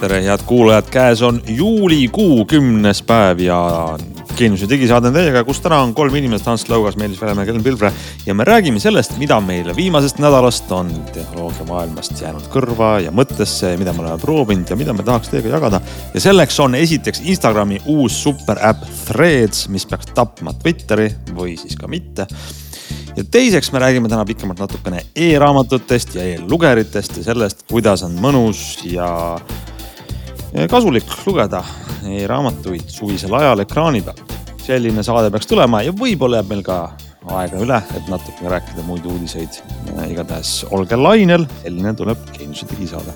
tere, head kuulajad, käes on juulikuu kümnes päev ja Geeniuse digisaade on teiega, kus täna on kolm inimest, Hans Laugas, Meelis Välemäe, Kellen Pilvre. ja me räägime sellest, mida meile viimasest nädalast on tehnoloogia maailmast jäänud kõrva ja mõttesse, mida me oleme proovinud ja mida me tahaks teiega jagada. ja selleks on esiteks Instagrami uus superäpp Threads, mis peaks tapma Twitteri või siis ka mitte ja teiseks me räägime täna pikemalt natukene e-raamatutest ja e-lugeritest ja sellest, kuidas on mõnus ja kasulik lugeda e-raamatuid suvisel ajal ekraani peal. selline saade peaks tulema ja võib-olla jääb meil ka aega üle, et natuke rääkida muid uudiseid. igatahes olge lainel, selline tuleb Geeniuse digisaade.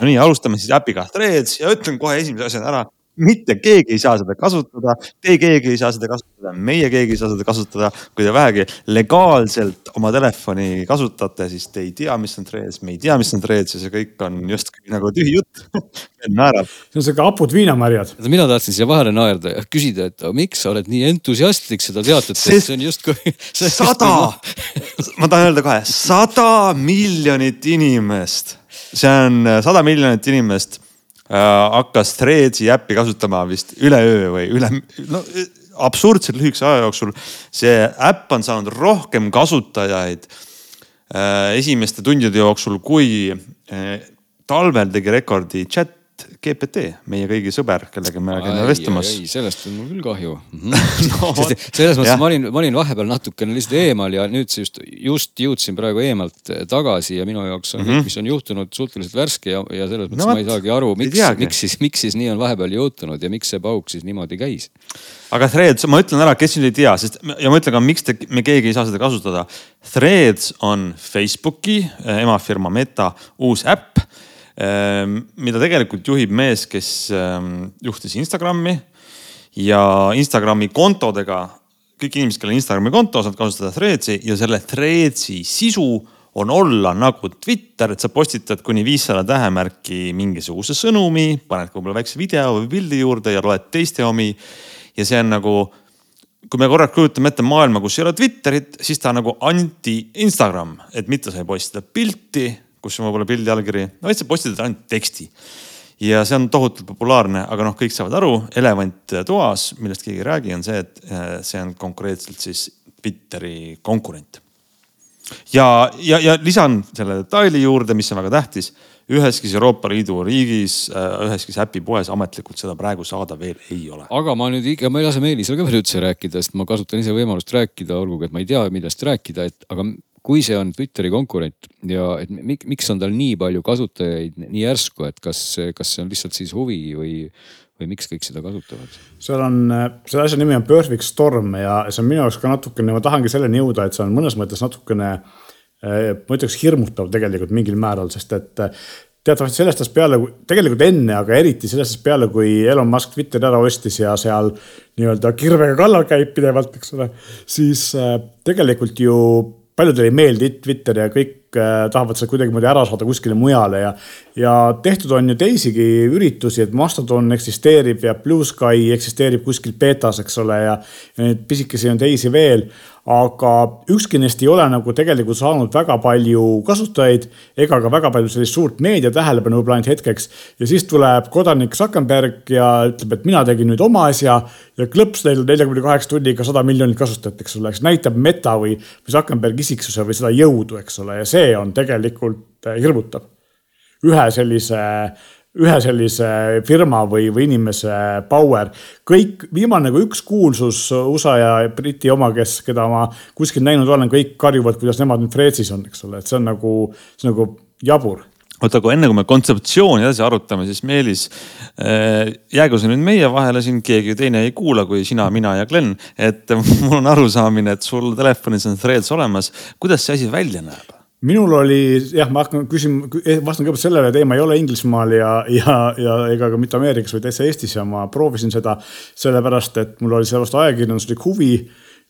no nii, alustame siis äpiga Threads ja ütlen kohe esimese asjana ära mitte keegi ei saa seda kasutada, te keegi ei saa seda kasutada, meie keegi ei saa seda kasutada. kui te vähegi legaalselt oma telefoni kasutate, siis te ei tea, mis on Threads, me ei tea, mis on Threads ja see kõik on justkui nagu tühi jutt naerab. see on sihuke hapud viinamarjad. mina tahtsin siia vahele naerda ja küsida, et miks sa oled nii entusiastlik seda teatet, sest see on justkui. sada, ma tahan öelda kohe, sada miljonit inimest, see on sada miljonit inimest hakkas Threads'i äppi kasutama vist üleöö või üle, no absurdselt lühikese aja jooksul. see äpp on saanud rohkem kasutajaid äh, esimeste tundide jooksul, kui äh, talvel tegi rekordi chat GPT, meie kõigi sõber, kellega me käime vestlemas. sellest on mul küll kahju. -hmm. no, selles mõttes ma olin, ma olin vahepeal natukene lihtsalt eemal ja nüüd just, just jõudsin praegu eemalt tagasi ja minu jaoks on mm, -hmm. mis on juhtunud suhteliselt värske ja, ja selles mõttes no, ma ei saagi aru, miks, miks siis, miks siis nii on vahepeal juhtunud ja miks see pauk siis niimoodi käis. aga Threads, ma ütlen ära, kes nüüd ei tea, sest ja ma ütlen ka, miks te, me keegi ei saa seda kasutada. Threads on Facebooki emafirma Meta uus äpp mida tegelikult juhib mees, kes ehm, juhtis Instagrami ja Instagrami kontodega, kõik inimesed, kellel Instagrami konto, saavad kasutada Threadsi ja selle Threadsi sisu on olla nagu Twitter, et sa postitad kuni viissada tähemärki mingisuguse sõnumi, paned võib-olla väikse video või pildi juurde ja loed teiste omi. ja see on nagu, kui me korraks kujutame ette maailma, kus ei ole Twitterit, siis ta on nagu anti-Instagram, et mitte sa ei postita pilti kus on võib-olla pildi allkiri, no vaid sa postitad ainult teksti. ja see on tohutult populaarne, aga noh, kõik saavad aru, elevant toas, millest keegi ei räägi, on see, et äh, see on konkreetselt siis Twitteri konkurent. ja, ja, ja lisan selle detaili juurde, mis on väga tähtis üheski Euroopa Liidu riigis, äh, üheski äpipoes ametlikult seda praegu saada veel ei ole. aga ma nüüd ikka, ma ei lase Meelisel ka veel üldse rääkida, sest ma kasutan ise võimalust rääkida, olgugi et ma ei tea, millest rääkida, et aga kui see on Twitteri konkurent ja et miks on tal nii palju kasutajaid nii järsku, et kas, kas see on lihtsalt siis huvi või, või miks kõik seda kasutavad? seal on, selle asja nimi on Perfect Storm ja see on minu jaoks ka natukene, ma tahangi selleni jõuda, et see on mõnes mõttes natukene, eh, ma ütleks hirmutav tegelikult mingil määral, sest et teatavasti sellest ajast peale, tegelikult enne, aga eriti sellest ajast peale, kui Elon Musk Twitteri ära ostis ja seal nii-öelda kirvega kallal käib pidevalt, eks ole, siis eh, tegelikult ju paljudele ei meeldi Twitter ja kõik äh, tahavad seda kuidagimoodi ära saada kuskile mujale ja, ja tehtud on ju teisigi üritusi, et Mastodon eksisteerib ja Blue Sky eksisteerib kuskil betas, eks ole, ja, neid pisikesi on teisi veel aga ükski neist ei ole nagu tegelikult saanud väga palju kasutajaid ega ka väga palju sellist suurt meedia tähelepanu võib-olla ainult hetkeks. ja siis tuleb kodanik Zuckerberg ja ütleb, et mina tegin nüüd oma asja ja klõps neil neljakümne kaheksa tunniga sada miljonit kasutajat, eks ole, eks näitab Meta või, või Zuckerbergi isiksuse või seda jõudu, eks ole, ja see on tegelikult hirmutav. ühe sellise ühe sellise firma või, või inimese power. kõik, viimane kui üks kuulsus USA ja Briti oma, kes, keda ma kuskil näinud olen, kõik karjuvad, kuidas nemad nüüd Freetsis on, eks ole, et see on nagu, see on nagu jabur oota, aga enne kui me kontseptsiooni edasi arutame, siis Meelis äh,, jäägu see nüüd meie vahele siin, keegi teine ei kuula kui sina, mina ja Glen. et mul on arusaamine, et sul telefonis on threads olemas. kuidas see asi välja näeb? Minul oli jah, ma hakkan küsima, eh, vastan kõigepealt sellele, et ei, ma ei ole Inglismaal ja, ja, ja ega ka mitte Ameerikas, vaid täitsa Eestis ja ma proovisin seda sellepärast, et mul oli selle vastu ajakirjanduslik huvi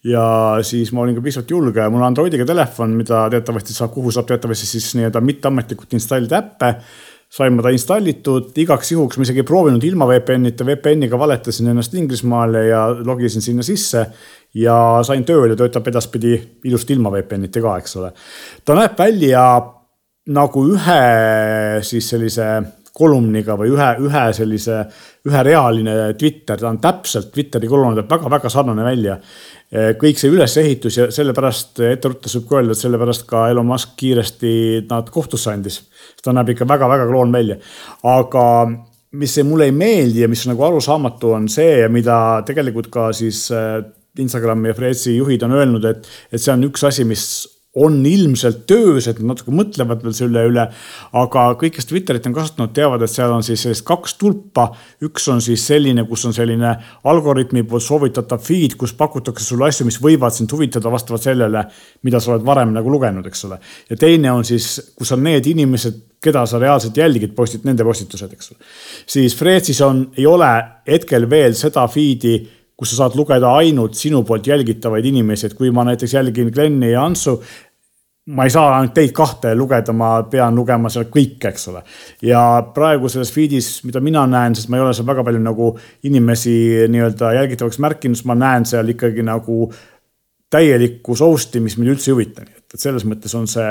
ja siis ma olin ka piisavalt julge, mul on Androidiga telefon, mida teatavasti saab, kuhu saab teatavasti siis nii-öelda mitteametlikult installida äppe. sain ma ta installitud igaks juhuks, ma isegi ei proovinud ilma VPN-ita, VPN-iga valetasin ennast Inglismaale ja logisin sinna sisse ja sain tööle, töötab edaspidi ilusti ilma VPN-ita ka, eks ole. ta näeb välja nagu ühe siis sellise kolumniga või ühe, ühe sellise, üherealine Twitter, ta on täpselt Twitteri kolumn näeb väga-väga sarnane välja. kõik see ülesehitus ja sellepärast ettevõttes võib ka öelda, et sellepärast ka Elon Musk kiiresti nad kohtusse andis. ta näeb ikka väga-väga kloon välja, aga mis mulle ei meeldi ja mis nagu arusaamatu on see mida tegelikult ka siis Instagrami ja Threadsi juhid on öelnud, et, et see on üks asi, mis on ilmselt töös, et nad natuke mõtlevad veel selle üle. aga kõik, kes Twitterit on kasutanud, teavad, et seal on siis sellist kaks tulpa. üks on siis selline, kus on selline algoritmi poolt soovitatav feed, kus pakutakse sulle asju, mis võivad sind huvitada vastavalt sellele, mida sa oled varem nagu lugenud, eks ole. ja teine on siis, kus on need inimesed, keda sa reaalselt jälgid, postit-, nende postitused, eks ole. siis Threadsis on, ei ole hetkel veel seda feed'i kus sa saad lugeda ainult sinu poolt jälgitavaid inimesi, et kui ma näiteks jälgin Glenni ja Antsu, ma ei saa ainult teid kahte lugeda, ma pean lugema seal kõike, eks ole. ja praegu selles feed'is, mida mina näen, sest ma ei ole seal väga palju nagu inimesi nii-öelda jälgitavaks märkinud, siis ma näen seal ikkagi nagu täielikku soust'i, mis mind üldse ei huvita, nii et, et selles mõttes on see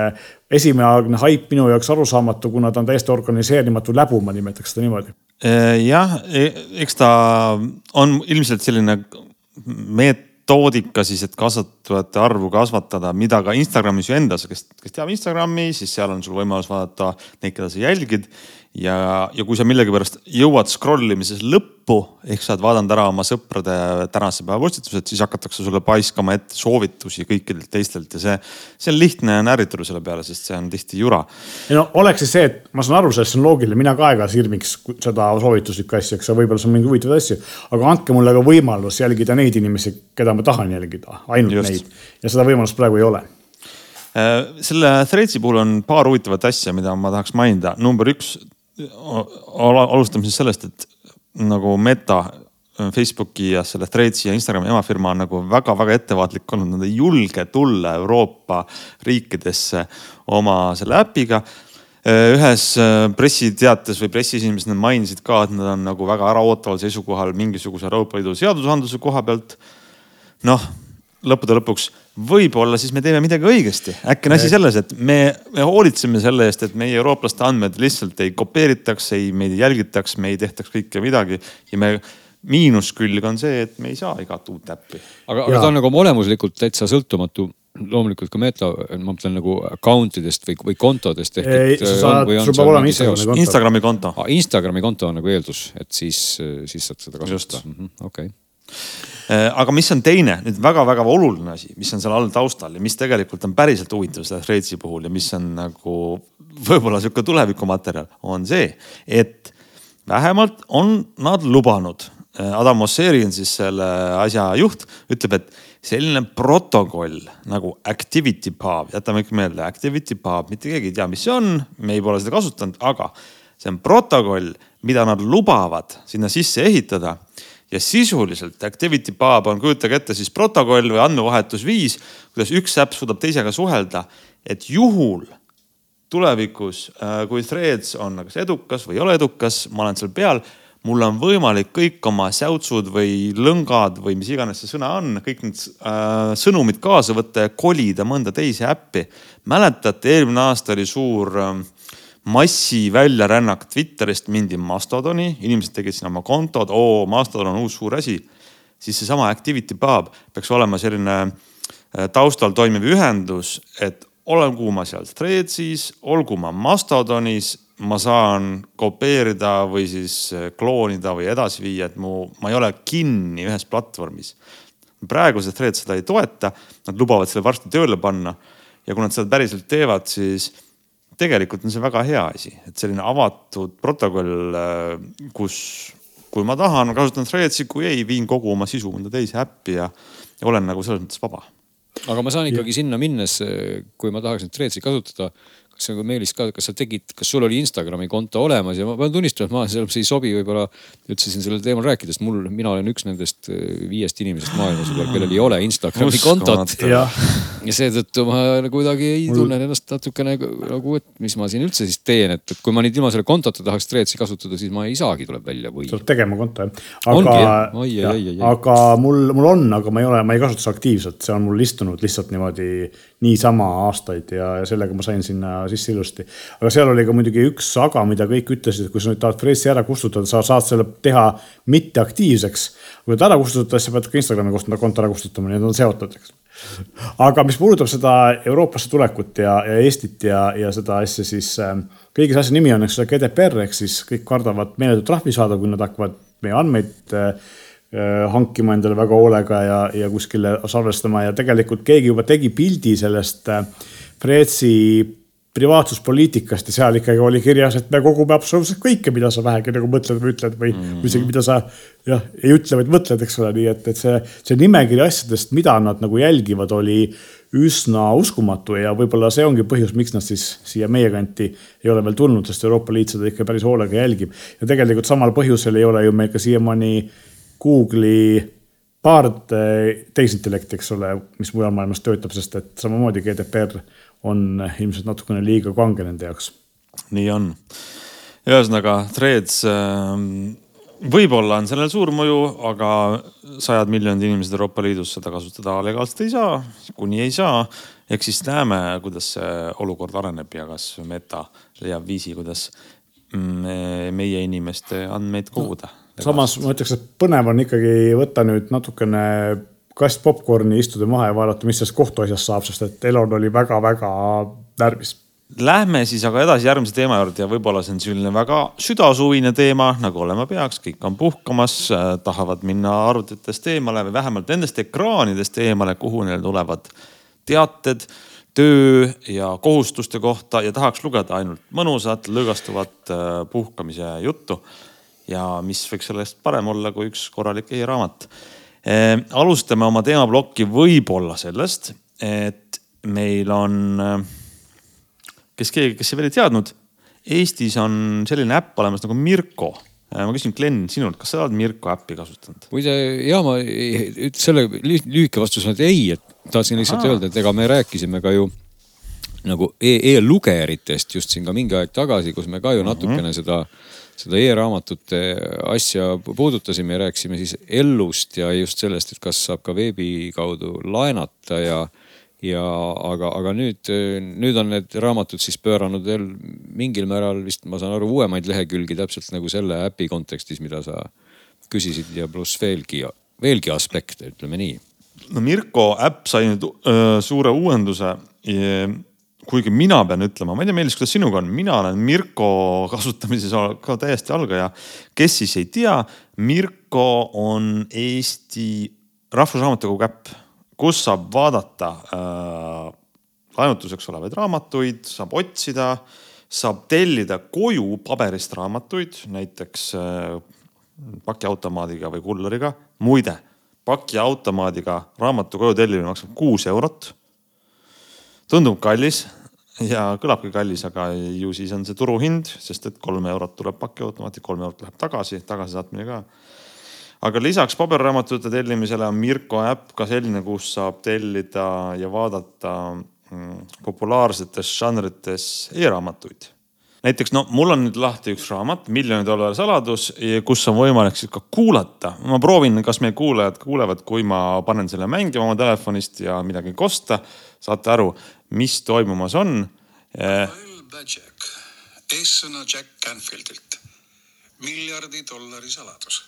esimealgne haip minu jaoks arusaamatu, kuna ta on täiesti organiseerimatu läbu, ma nimetaks seda niimoodi jah, e, eks ta on ilmselt selline metoodika siis, et kasutajate arvu kasvatada, mida ka Instagramis ju endas, kes, kes teab Instagrami, siis seal on sul võimalus vaadata neid, keda sa jälgid ja, ja kui sa millegipärast jõuad scroll imises lõppu ehk sa oled vaadanud ära oma sõprade tänase päeva postitused, siis hakatakse sulle paiskama ette soovitusi kõikidelt teistelt ja see, see on lihtne närritada selle peale, sest see on tihti jura. ei no oleks siis see, et ma saan aru, sellest on loogiline, mina ka aeg-ajalt sirmiks seda soovituslikku asja, eks võib-olla see on mingi huvitavaid asju. aga andke mulle ka võimalus jälgida neid inimesi, keda ma tahan jälgida, ainult Just. neid ja seda võimalust praegu ei ole äh, selle Threadsi puhul on paar huvitavat asja, mida ma tahaks mainida. number üks, alustame siis sellest, et nagu Meta, Facebooki ja selle Threadsi ja Instagrami emafirma on nagu väga-väga ettevaatlik olnud, nad ei julge tulla Euroopa riikidesse oma selle äpiga ühes pressiteates või pressiesimeses nad mainisid ka, et nad on nagu väga äraootaval seisukohal mingisuguse Euroopa Liidu seadusandluse koha pealt. noh, lõppude lõpuks võib-olla siis me teeme midagi õigesti. äkki on asi selles, et me, me hoolitseme selle eest, et meie eurooplaste andmed lihtsalt ei kopeeritaks, ei meid ei jälgitaks, me ei tehtaks kõike midagi ja me miinuskülg on see, et me ei saa igat uut äppi. aga, aga ta on nagu olemuslikult täitsa sõltumatu loomulikult ka meta, ma mõtlen nagu account idest või, või kontodest Instagrami konto. Instagrami konto ah,. Instagrami konto on nagu eeldus, et siis, siis saad seda kasutada. Mhm, okei Äh, aga mis on teine nüüd väga-väga oluline asi, mis on seal all taustal ja mis tegelikult on päriselt huvitav selle Threadsi puhul ja mis on nagu võib-olla sihuke tulevikumaterjal, on see, et vähemalt on nad lubanud. Äh, Adam Mosseri on siis selle asja juht, ütleb, et selline protokoll nagu Activity Pub, jätame ikka meelde, Activity Pub, mitte keegi ei tea, mis see on, me pole seda kasutanud, aga see on protokoll, mida nad lubavad sinna sisse ehitada ja sisuliselt Activity Pub on, kujutage ette siis protokoll või andmevahetusviis, kuidas üks äpp suudab teisega suhelda. et juhul tulevikus, äh, kui Threads on kas edukas või ei ole edukas, ma olen seal peal mul on võimalik kõik oma säutsud või lõngad või mis iganes see sõna on, kõik need äh, sõnumid kaasa võtta ja kolida mõnda teise äppi. mäletate, eelmine aasta oli suur äh, massi väljarännak Twitterist mindi Mastodoni, inimesed tegid sinna oma kontod, oo, Mastodon on uus suur asi. siis seesama Activity Pub peaks olema selline äh, taustal toimiv ühendus, et olgu ma seal Threadsis, olgu ma Mastodonis, ma saan kopeerida või siis äh, kloonida või edasi viia, et mu, ma ei ole kinni ühes platvormis. praegu see Thread seda ei toeta, nad lubavad selle varsti tööle panna ja kui nad seda päriselt teevad, siis tegelikult on see väga hea asi, et selline avatud protokoll, äh, kus, kui ma tahan, kasutan Threadsi, kui ei, viin kogu oma sisu mõnda teise äppi ja, ja olen nagu selles mõttes vaba. aga ma saan ikkagi ja. sinna minnes, kui ma tahaks nüüd Threadsi kasutada, kas sa, Meelis ka, kas sa tegid, kas sul oli Instagrami konto olemas ja ma pean tunnistama, et ma seal ei sobi võib-olla üldse siin sellel teemal rääkida, sest mul, mina olen üks nendest äh, viiest inimesest maailmas kellel ei ole Instagrami kontot. ja, ja seetõttu ma nagu kuidagi ei mul... tunnen ennast natukene nagu, et mis ma siin üldse siis teen, et, et kui ma nüüd ilma selle kontota tahaks Threadsi kasutada, siis ma ei saagi, tuleb välja või. sa pead tegema konto jah. aga, aga mul, mul on, aga ma ei ole, ma ei kasuta seda aktiivselt, see on mul istunud lihtsalt niimoodi niisama aastaid ja, ja sellega ma sain sinna sisse ilusti. aga seal oli ka muidugi üks aga, mida kõik ütlesid, et kui sa nüüd tahad Threadsi ära kustutada, sa saad selle teha mitteaktiivseks. kui ta ära kustutada, siis sa pead ka Instagrami konto ära kustutama, et on seotud, eks aga mis puudutab seda Euroopasse tulekut ja, ja Eestit ja, ja seda asja, siis äh, kõige see asja nimi on, eks ole, GDPR ehk siis kõik kardavad meeletut trahvi saada, kui nad hakkavad meie andmeid äh, hankima endale väga hoolega ja, ja kuskile salvestama ja tegelikult keegi juba tegi pildi sellest äh, Freetsi privaatsuspoliitikast ja seal ikkagi oli kirjas, et me kogume absoluutselt kõike, mida sa vähegi nagu mõtled või ütled või mm -hmm. isegi mida sa jah, ei ütle, vaid mõtled, eks ole, nii et, et see, see nimekiri asjadest, mida nad nagu jälgivad, oli üsna uskumatu ja võib-olla see ongi põhjus, miks nad siis siia meie kanti ei ole veel tulnud, sest Euroopa Liit seda ikka päris hoolega jälgib. ja tegelikult samal põhjusel ei ole ju meil ka siiamaani Google'i paard tehisintellekti, eks ole, mis mujal maailmas töötab, sest et samamoodi GDPR on ilmselt natukene liiga kange nende jaoks. nii on. ühesõnaga, Threads ähm, võib-olla on sellel suur mõju, aga sajad miljonid inimesed Euroopa Liidus seda kasutada legaalselt ei saa, kuni ei saa. eks siis näeme, kuidas see olukord areneb ja kas Meta leiab viisi, kuidas meie inimeste andmeid koguda no,. Samas ma ütleks, et põnev on ikkagi võtta nüüd natukene kast popkorni, istuda maha ja vaadata, mis sellest kohtuasjast saab, sest et Elon oli väga-väga närvis. Lähme siis aga edasi järgmise teema juurde ja võib-olla see on selline väga südasuvine teema, nagu olema peaks, kõik on puhkamas, äh, tahavad minna arvutitest eemale või vähemalt nendest ekraanidest eemale, kuhu neil tulevad teated töö ja kohustuste kohta ja tahaks lugeda ainult mõnusat, lõõgastuvat äh, puhkamise juttu. Ja mis võiks sellest parem olla kui üks korralik e-raamat Ehm, alustame oma teemaplokki võib-olla sellest, et meil on, äh, kes keegi, kes veel ei teadnud, Eestis on selline äpp olemas nagu Mirko äh, ma küsin, Glen, sinult, kas sa oled Mirko äppi kasutanud? muide ja ma selle lühike vastus on, et ei, et tahtsin lihtsalt Aha. öelda, et ega me rääkisime ka ju nagu e-lugeritest just siin ka mingi aeg tagasi, kus me ka ju mhm. natukene uh -huh. seda seda e-raamatute asja puudutasime ja rääkisime siis Ellust ja just sellest, et kas saab ka veebi kaudu laenata ja, ja aga, aga nüüd, nüüd on need raamatud siis pööranud veel mingil määral vist ma saan aru uuemaid lehekülgi täpselt nagu selle äpi kontekstis, mida sa küsisid ja pluss veelgi, veelgi aspekte, ütleme nii. no Mirko äpp sai nüüd öö, suure uuenduse kuigi mina pean ütlema, ma ei tea, Meelis, kuidas sinuga on, mina olen Mirko kasutamises ka täiesti algaja. kes siis ei tea, Mirko on Eesti Rahvusraamatukogu äpp, kus saab vaadata äh, laenutuseks olevaid raamatuid, saab otsida, saab tellida koju paberist raamatuid, näiteks äh, pakiautomaadiga või kulleriga. muide, pakiautomaadiga raamatu koju tellimine maksab kuus eurot tundub kallis ja kõlabki kallis, aga ju siis on see turuhind, sest et kolm eurot tuleb pakiautomaati, kolm eurot läheb tagasi, tagasisaatmine ka. aga lisaks paberraamatute tellimisele on Mirko äpp ka selline, kus saab tellida ja vaadata mm, populaarsetes žanrites e-raamatuid näiteks no mul on nüüd lahti üks raamat, miljoni dollari saladus, kus on võimalik siis ka kuulata. ma proovin, kas meie kuulajad kuulevad, kui ma panen selle mängima oma telefonist ja midagi kosta. saate aru, mis toimumas on. eessõna Jack Canfieldilt. miljardi dollari saladus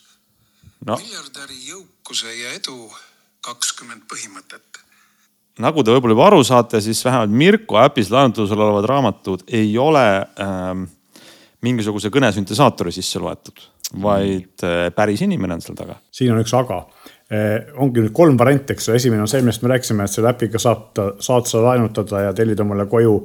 no.. miljardäri jõukuse ja edu kakskümmend põhimõtet nagu te võib-olla juba aru saate, siis vähemalt Mirko äpis laenutusel olevad raamatud ei ole ähm, mingisuguse kõnesüntesaatori sisse loetud, vaid äh, päris inimene on seal taga. siin on üks aga eh,. ongi nüüd kolm varianti, eks ju, esimene on see, millest me rääkisime, et selle äpiga saab, saad sa laenutada ja tellida omale koju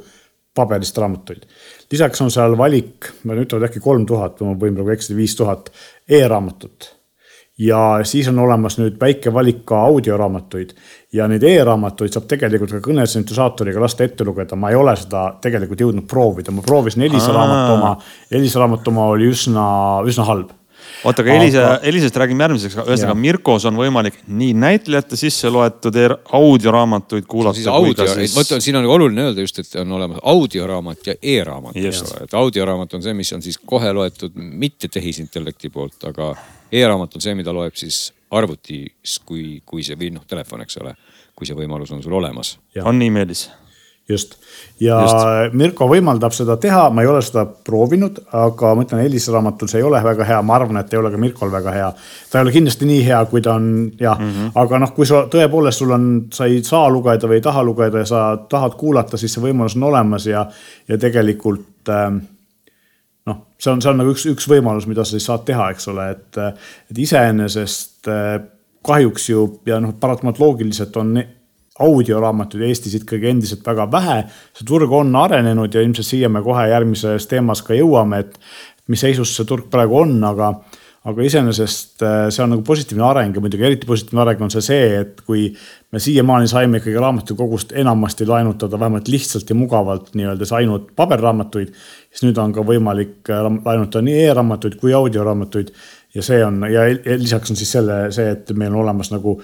paberist raamatuid. lisaks on seal valik, ma nüüd ütlen äkki kolm tuhat, ma võin praegu eksida, viis tuhat e-raamatut ja siis on olemas nüüd väike valik ka audioraamatuid. Ja neid e-raamatuid saab tegelikult ka kõnesüntesaatoriga lasta ette lugeda. ma ei ole seda tegelikult jõudnud proovida, ma proovisin Elisa raamatu oma, Elisa raamatu oma oli üsna, üsna halb. Oota, aga Elisa Elisast räägime järgmiseks, ühesõnaga Mirkos on võimalik nii näitlejate sisse loetud e audioraamatuid kuulata. audio, siis... vot siin on oluline öelda just, et on olemas audioraamat ja e-raamat, eks ole, et audioraamat on see, mis on siis kohe loetud mitte tehisintellekti poolt, aga e-raamat on see, mida loeb siis arvutis, kui, kui see või noh, telefon, eks ole, kui see võimalus on sul olemas. on nii, Meelis? just ja Just. Mirko võimaldab seda teha, ma ei ole seda proovinud, aga ma ütlen, Elisa raamatul see ei ole väga hea, ma arvan, et ei ole ka Mirkol väga hea. ta ei ole kindlasti nii hea, kui ta on jah mm, -hmm. aga noh, kui sa tõepoolest, sul on, sa ei saa lugeda või ei taha lugeda ja sa tahad kuulata, siis see võimalus on olemas ja, ja tegelikult äh, see on, see on nagu üks, üks võimalus, mida sa siis saad teha, eks ole, et, et iseenesest äh, kahjuks ju ja noh, paratamatult loogiliselt on audioraamatuid Eestis ikkagi endiselt väga vähe. see turg on arenenud ja ilmselt siia me kohe järgmises teemas ka jõuame, et mis seisus see turg praegu on, aga, aga iseenesest äh, see on nagu positiivne areng ja muidugi eriti positiivne areng on see see, et kui me siiamaani saime ikkagi raamatukogust enamasti laenutada vähemalt lihtsalt ja mugavalt nii-öelda ainult paberraamatuid, siis nüüd on ka võimalik äh, laenutada nii e-raamatuid kui audioraamatuid ja see on ja lisaks on siis selle, see, et meil on olemas nagu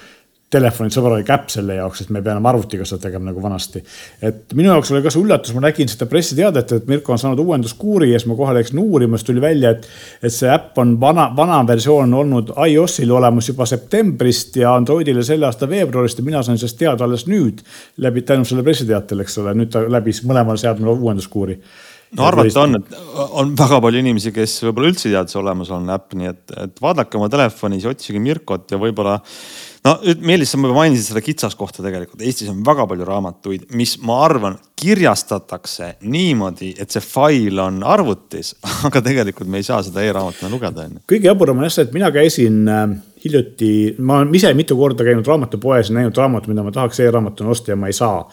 telefonil sõbralik äpp selle jaoks, et me ei pea enam arvutiga seda tegema nagu vanasti. et minu jaoks oli ka see üllatus, ma nägin seda pressiteadet, et Mirko on saanud uuenduskuuri ja siis ma kohe läksin uurima, siis tuli välja, et, et see äpp on vana, vana versioon olnud iOS-il olemas juba septembrist ja Androidile selle aasta veebruarist ja mina sain sellest teada alles nüüd läbi, tänu sellele pressiteatele, eks ole, nüüd ta läbis mõlemal seadmel uuenduskuuri. No arvata on, et on väga palju inimesi, kes võib-olla üldse ei tea, et see olemas on äpp, nii et, et vaadake oma telefonis, otsige Mirkot ja võib-olla no Meelis, sa mainisid seda kitsaskohta tegelikult. Eestis on väga palju raamatuid, mis ma arvan, kirjastatakse niimoodi, et see fail on arvutis, aga tegelikult me ei saa seda e-raamatuna lugeda, onju. kõige jaburam on jah see, et mina käisin äh, hiljuti, ma olen ise mitu korda käinud raamatupoes ja näinud raamatut, mida ma tahaks e-raamatuna osta ja ma ei saa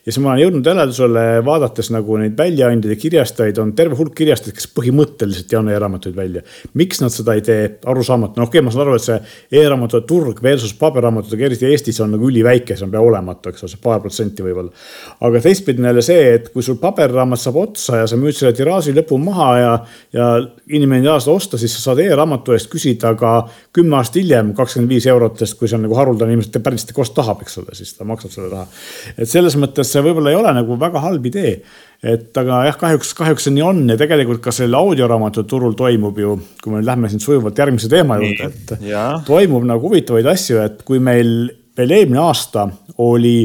ja siis ma olen jõudnud järeldusele, vaadates nagu neid väljaandjaid ja kirjastajaid, on terve hulk kirjastajaid, kes põhimõtteliselt ei anna e-raamatuid välja. miks nad seda ei tee, arusaamatu, noh okei okay,, ma saan aru, et see e-raamatute turg versus paberraamatutega, eriti Eestis on nagu üliväike, see on pea olematu, eks ole, see paar protsenti võib-olla. aga teistpidi on jälle see, et kui sul paberraamat saab otsa ja sa müüd selle tiraaži lõpu maha ja, ja inimene ei taha seda osta, siis sa saad e-raamatu eest küsida ka kümme aastat hiljem kakskümmend viis eurot, sest kui see on nagu haruldane, inimesed päriselt kost tahab, eks ole, siis ta maksab selle raha. et selles mõttes see võib-olla ei ole nagu väga halb idee. et aga jah, kahjuks, kahjuks see nii on ja tegelikult ka sellel audioraamatute turul toimub ju, kui me lähme siin sujuvalt järgmise teema juurde, et ja. toimub nagu huvitavaid asju, et kui meil veel eelmine aasta oli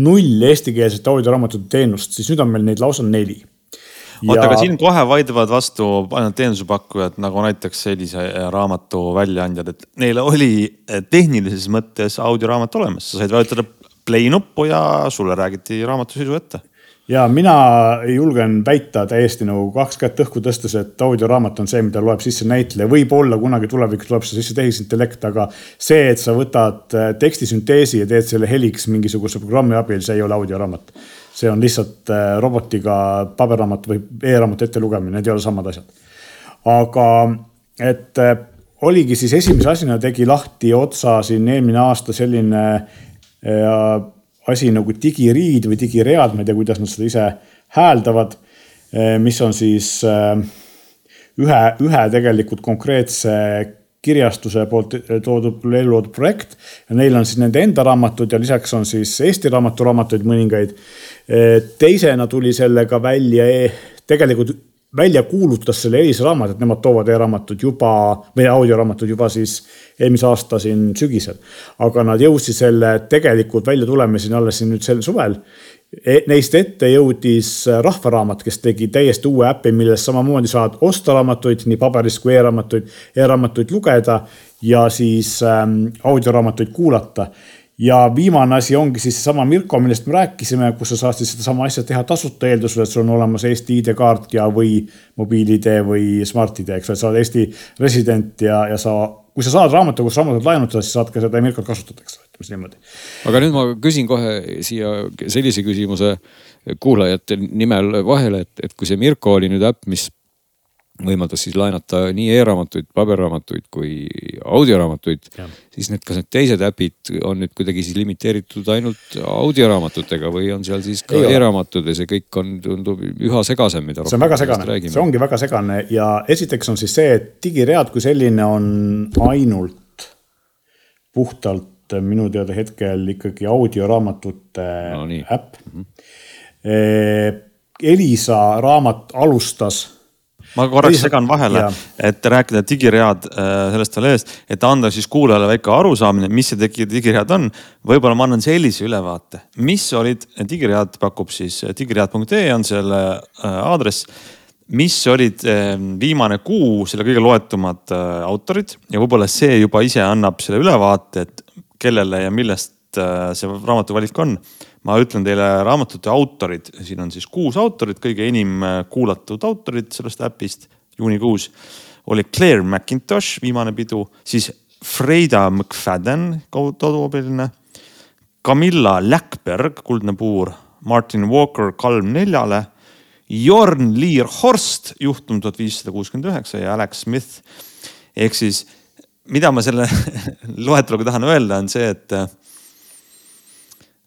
null eestikeelset audioraamatute teenust, siis nüüd on meil neid lausa neli oota ja..., aga siin kohe vaidlevad vastu ainult teenusepakkujad nagu näiteks sellise raamatu väljaandjad, et neil oli tehnilises mõttes audioraamat olemas, sa said vajutada play nuppu ja sulle räägiti raamatu sisu ette ja mina julgen väita täiesti nagu kaks kätt õhku tõstes, et audioraamat on see, mida loeb sisse näitleja. võib-olla kunagi tulevikus tuleb see sisse tehisintellekt, aga see, et sa võtad äh, tekstisünteesi ja teed selle heliks mingisuguse programmi abil, see ei ole audioraamat. See on lihtsalt äh, robotiga paberraamat või e-raamatu ettelugemine, need ei ole samad asjad. aga et äh, oligi siis esimese asjana tegi lahti otsa siin eelmine aasta selline asi nagu digiriid või digiread, ma ei tea, kuidas nad seda ise hääldavad, mis on siis ühe, ühe tegelikult konkreetse kirjastuse poolt toodud, ellu loodud projekt ja neil on siis nende enda raamatud ja lisaks on siis Eesti Raamatu raamatuid mõningaid. Eh, teisena tuli sellega välja tegelikult välja kuulutas selle eelisraamat, et nemad toovad e-raamatud juba või audioraamatud juba siis eelmise aasta siin sügisel. aga nad jõudsid selle tegelikult välja tulema siin alles siin nüüd sel suvel e. Neist ette jõudis Rahvaraamat, kes tegi täiesti uue äpi, milles samamoodi saad osta raamatuid, nii paberist kui e-raamatuid e, e-raamatuid lugeda ja siis ähm, audioraamatuid kuulata ja viimane asi ongi siis seesama Mirko, millest me rääkisime, kus sa saad siis sedasama asja teha tasuta eeldusel, et sul on olemas Eesti ID-kaart ja, või mobiil-ID või Smart-ID, eks ole, sa oled Eesti resident ja, ja sa, kui sa saad raamatukogust raamatut laenutada, siis saad ka seda Mirkot kasutada, eks ole, ütleme niimoodi. aga nüüd ma küsin kohe siia sellise küsimuse kuulajate nimel vahele, et, et kui see Mirko oli nüüd äpp, mis võimaldas siis laenata nii e-raamatuid, paberraamatuid kui audioraamatuid. siis need, kas need teised äpid on nüüd kuidagi siis limiteeritud ainult audioraamatutega või on seal siis ka e-raamatud ja see kõik on, tundub üha segasem, mida. see on väga segane, see ongi väga segane ja esiteks on siis see, et digiread kui selline on ainult puhtalt minu teada hetkel ikkagi audioraamatute no, äpp mm. -hmm. Elisa raamat alustas ma korraks segan vahele, et rääkida digiread äh, sellest veel eest, et anda siis kuulajale väike arusaamine, mis see digi, digiread on. võib-olla ma annan sellise ülevaate, mis olid digiread, pakub siis digiread.ee on selle aadress. Mis olid viimane kuu selle kõige loetumad autorid ja võib-olla see juba ise annab selle ülevaate, et kellele ja millest see raamatu valik on ma ütlen teile raamatute autorid, siin on siis kuus autorit, kõige enim äh, kuulatud autorid sellest äpist juunikuus oli Claire McIntosh, viimane pidu, siis Freida McFadden, kodupilline. Camilla Läckberg, Kuldne puur, Martin Walker Kalm neljale. Jorn Lier Horst, juhtum tuhat viissada kuuskümmend üheksa ja Alex Smith. ehk siis, mida ma selle loeteluga tahan öelda, on see, et Äh,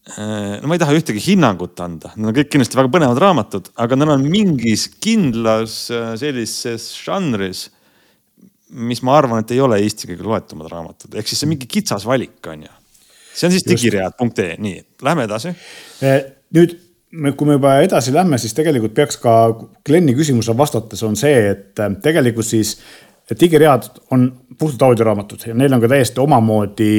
no ma ei taha ühtegi hinnangut anda, need on kõik kindlasti väga põnevad raamatud, aga need on mingis kindlas äh, sellises žanris, mis ma arvan, et ei ole Eesti kõige loetumad raamatud, ehk siis see mingi kitsas valik on ju. see on siis digiread.ee, nii, lähme edasi. Äh, nüüd, kui me juba edasi lähme, siis tegelikult peaks ka Glenni küsimusele vastates on see, et tegelikult siis et digiread on puhtalt audioraamatud ja neil on ka täiesti omamoodi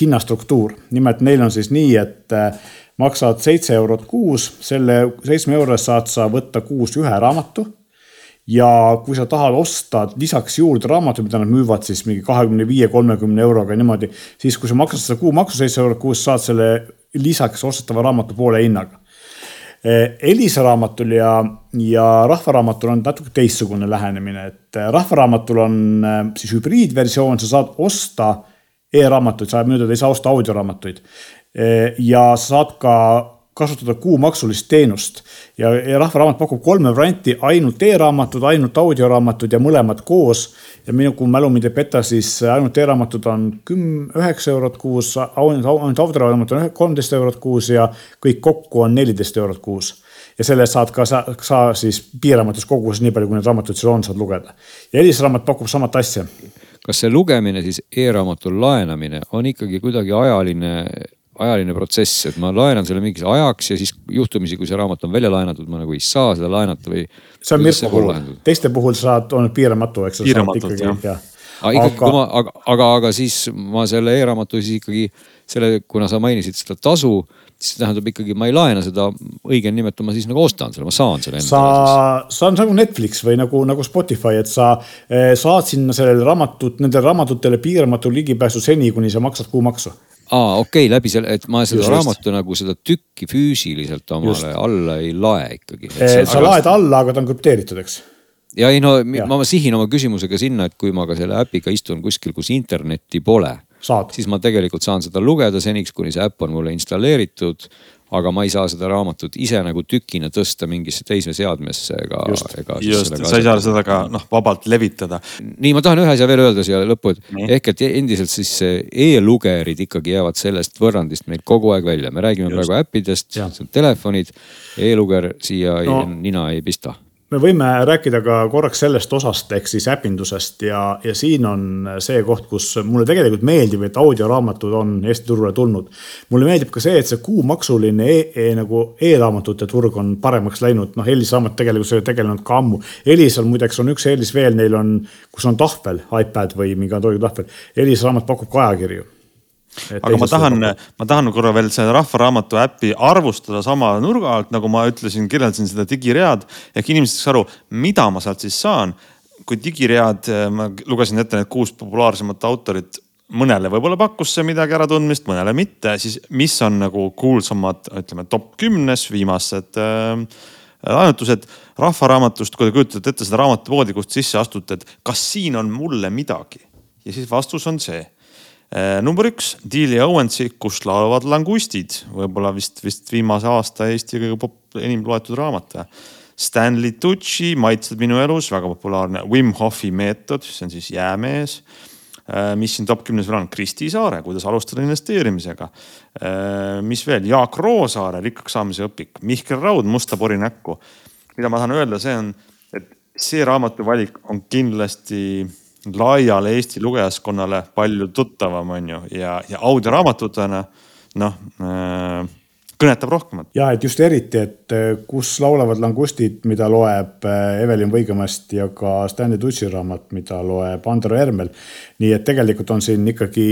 hinnastruktuur. nimelt neil on siis nii, et äh, maksad seitse eurot kuus, selle seitsme euro eest saad sa võtta kuus ühe raamatu. ja kui sa tahad osta lisaks juurde raamatuid, mida nad müüvad siis mingi kahekümne viie, kolmekümne euroga niimoodi, siis kui sa maksad seda kuumaksu seitse eurot kuus, saad selle lisaks ostetava raamatu poole hinnaga Eh, Elisa raamatul ja, ja Rahvaraamatul on natuke teistsugune lähenemine, et eh, Rahvaraamatul on eh, siis hübriidversioon, sa saad osta e-raamatuid, sa mööda ei saa osta audioraamatuid. ja sa saad ka kasutada kuumaksulist teenust ja, ja Rahvaraamat pakub kolme varianti, ainult e-raamatud, ainult audioraamatud ja mõlemad koos ja minu, kui mälu mind ei peta, siis ainult e-raamatud on küm-, üheksa eurot kuus, ainult autoraamat on kolmteist eurot kuus ja kõik kokku on neliteist eurot kuus. ja selle eest saad ka sa, sa siis piiramatus koguses, nii palju kui neid raamatuid sul on, saad lugeda. ja helisraamat pakub samat asja. kas see lugemine siis e-raamatu laenamine on ikkagi kuidagi ajaline ajaline protsess, et ma laenan selle mingiks ajaks ja siis juhtumisi, kui see raamat on välja laenatud, ma nagu ei saa seda laenata või. see on Mirko puhul, teiste puhul saad, on piiramatu, eks. piiramatult jah ja. aga ikkagi, kui ma, aga, aga, aga siis ma selle e-raamatu siis ikkagi selle, kuna sa mainisid seda tasu, siis see tähendab ikkagi, ma ei laena seda, õige on nimetada, ma siis nagu ostan selle, ma saan selle sa, sa on nagu Netflix või nagu, nagu Spotify, et sa eh, saad sinna sellele raamatut, nendele raamatutele piiramatu ligipääsu seni, kuni sa maksad kuumaksu aa, okei okay,, läbi selle, et ma seda just, raamatu just. nagu seda tükki füüsiliselt omale just. alla ei lae ikkagi. sa laed alla, aga ta on krüpteeritud, eks ja ei no ja. ma sihin oma küsimusega sinna, et kui ma ka selle äpiga istun kuskil, kus internetti pole, siis ma tegelikult saan seda lugeda seniks, kuni see äpp on mulle installeeritud aga ma ei saa seda raamatut ise nagu tükina tõsta mingisse teise seadmesse ega. just, just, sa ei saa seda ka noh, vabalt levitada. nii, ma tahan ühe asja veel öelda siia lõppu, et nii. ehk et endiselt siis e-lugerid ikkagi jäävad sellest võrrandist meil kogu aeg välja, me räägime just. praegu äppidest, telefonid e, e-luger siia no. nina ei pista me võime rääkida ka korraks sellest osast ehk siis äpindusest ja, ja siin on see koht, kus mulle tegelikult meeldib, et audioraamatud on Eesti turule tulnud. mulle meeldib ka see, et see kuumaksuline e, e, nagu e-raamatute turg on paremaks läinud, noh, Elis raamat tegelikult sellega tegelenud ka ammu. Elisal muideks on üks eelis veel, neil on, kus on tahvel, iPad või mingi Androidi tahvel. Elis raamat pakub ka ajakirju aga ma tahan, ma tahan korra veel selle Rahvaraamatu äppi arvustada sama nurga alt, nagu ma ütlesin, kirjeldasin seda digiread. Ehk inimesed saaks aru, mida ma sealt siis saan. kui digiread, ma lugesin ette need kuus populaarsemat autorit, mõnele võib-olla pakkus see midagi äratundmist, mõnele mitte, siis mis on nagu kuulsamad, ütleme top kümnes viimased äh, laenutused Rahvaraamatust, kui te kujutate ette seda raamatupoodi, kust sisse astute, et kas siin on mulle midagi? Ja siis vastus on see. Eh, number üks, Delia Owensi Kust laulavad langustid, võib-olla vist, vist viimase aasta Eesti kõige pop-, enim loetud raamat. Stanley Tucci, Maitsed minu elus, väga populaarne. Wim Hofi meetod, see on siis jäämees. Eh, mis siin top kümnes veel on, Kristi Saare, kuidas alustada investeerimisega. Eh, mis veel, Jaak Roosaare, rikkaks saamise õpik, Mihkel Raud, Musta pori näkku. mida ma tahan öelda, see on, et see raamatuvalik on kindlasti laiale Eesti lugejaskonnale palju tuttavam, on ju, ja, ja audioraamatutena noh äh, kõnetab rohkem. ja et just eriti, et äh, kus laulavad langustid, mida loeb äh, Evelin Võigemast ja ka Stanley Tutsi raamat, mida loeb Andero Ermel. nii et tegelikult on siin ikkagi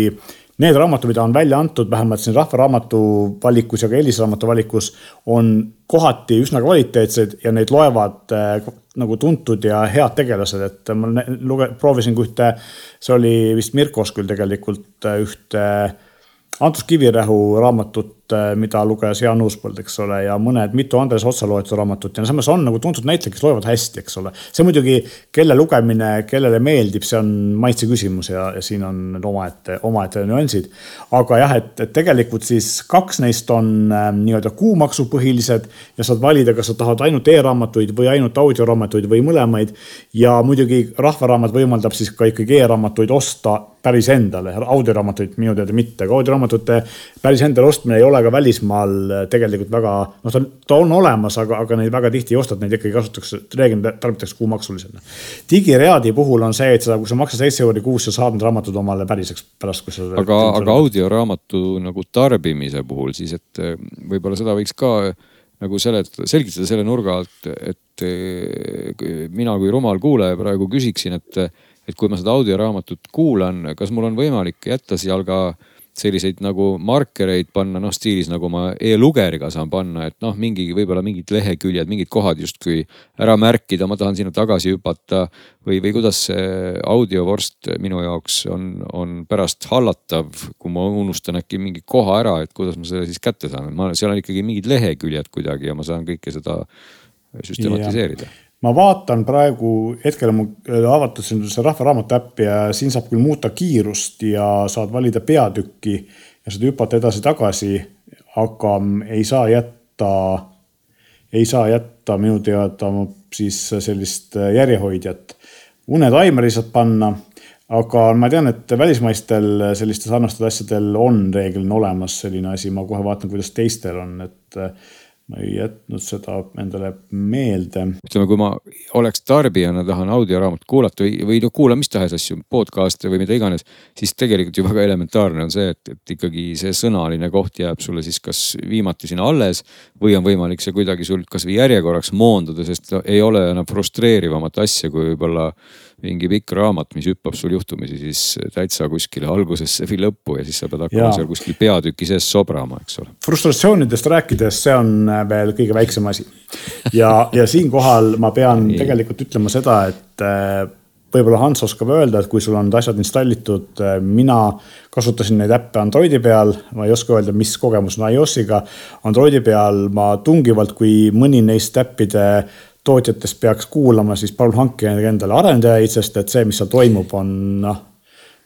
need raamatud, mida on välja antud, vähemalt siin Rahvaraamatu valikus ja ka Eelisraamatu valikus, on kohati üsna kvaliteetsed ja neid loevad äh, nagu tuntud ja head tegelased, et ma luge-, proovisin ka ühte, see oli vist Mirkos küll tegelikult ühte Antus Kivirähu raamatut mida luges Jaan Uuspõld, eks ole, ja mõned, mitu Andres Otsa loetud raamatut ja samas on nagu tuntud näitlejad, kes loevad hästi, eks ole. see muidugi, kelle lugemine, kellele meeldib, see on maitse küsimus ja, ja siin on omaette, omaette nüansid. aga jah, et, et tegelikult siis kaks neist on äh, nii-öelda kuumaksupõhilised ja saad valida, kas sa tahad ainult e-raamatuid või ainult audioraamatuid või mõlemaid. ja muidugi Rahvaraamat võimaldab siis ka ikkagi e-raamatuid osta päris endale, audioraamatuid minu teada mitte, aga audioraamatute päris endale ostmine ei ole ole ka välismaal äh, tegelikult väga, noh, ta, ta on olemas, aga, aga neid väga tihti ei osteta, neid ikkagi kasutatakse, reeglina tarbitakse kuumaksulisena. digireadi puhul on see, et sa, kui sa maksad seitse euri kuus, sa saad need raamatud omale päriseks pärast, kui sa. aga, aga audioraamatu nagu tarbimise puhul siis, et äh, võib-olla seda võiks ka nagu seletada, selgitada selle nurga alt, et äh, mina kui rumal kuulaja praegu küsiksin, et, et kui ma seda audioraamatut kuulan, kas mul on võimalik jätta seal ka selliseid nagu markereid panna, noh stiilis nagu ma e-lugeriga saan panna, et noh, mingi võib-olla mingid leheküljed, mingid kohad justkui ära märkida, ma tahan sinna tagasi hüpata. või, või kuidas see audiovorst minu jaoks on, on pärast hallatav, kui ma unustan äkki mingi koha ära, et kuidas ma selle siis kätte saan, ma, seal on ikkagi mingid leheküljed kuidagi ja ma saan kõike seda süstematiseerida yeah ma vaatan praegu, hetkel on mul avatud see Rahvaraamatu äpp ja siin saab küll muuta kiirust ja saad valida peatükki ja saad hüpata edasi-tagasi, aga ei saa jätta, ei saa jätta minu teada siis sellist järjehoidjat. unetaimeri saad panna, aga ma tean, et välismaistel sellistel sarnastel asjadel on reeglina olemas selline asi, ma kohe vaatan, kuidas teistel on, et ma ei jätnud seda endale meelde. ütleme, kui ma oleks tarbijana, tahan audioraamatut kuulata või, või noh, kuulan mis tahes asju, podcast'e või mida iganes. siis tegelikult ju väga elementaarne on see, et, et ikkagi see sõnaline koht jääb sulle siis kas viimati sinna alles. või on võimalik see kuidagi sul kasvõi järjekorraks moonduda, sest ei ole enam frustreerivamat asja, kui võib-olla mingi pikk raamat, mis hüppab sul juhtumisi siis täitsa kuskile algusesse või lõppu ja siis sa pead hakkama ja. seal kuskil peatüki sees sobrama, eks ole. frustratsioonidest rääkides, see on veel kõige väiksem asi. ja, ja siinkohal ma pean tegelikult ütlema seda, et äh, võib-olla Hans oskab öelda, et kui sul on asjad installitud, äh, mina kasutasin neid äppe Androidi peal, ma ei oska öelda, mis kogemus on iOS-iga. Androidi peal ma tungivalt, kui mõni neist äppide tootjatest peaks kuulama, siis palun hankige endale arendajaid, sest et see, mis seal toimub, on noh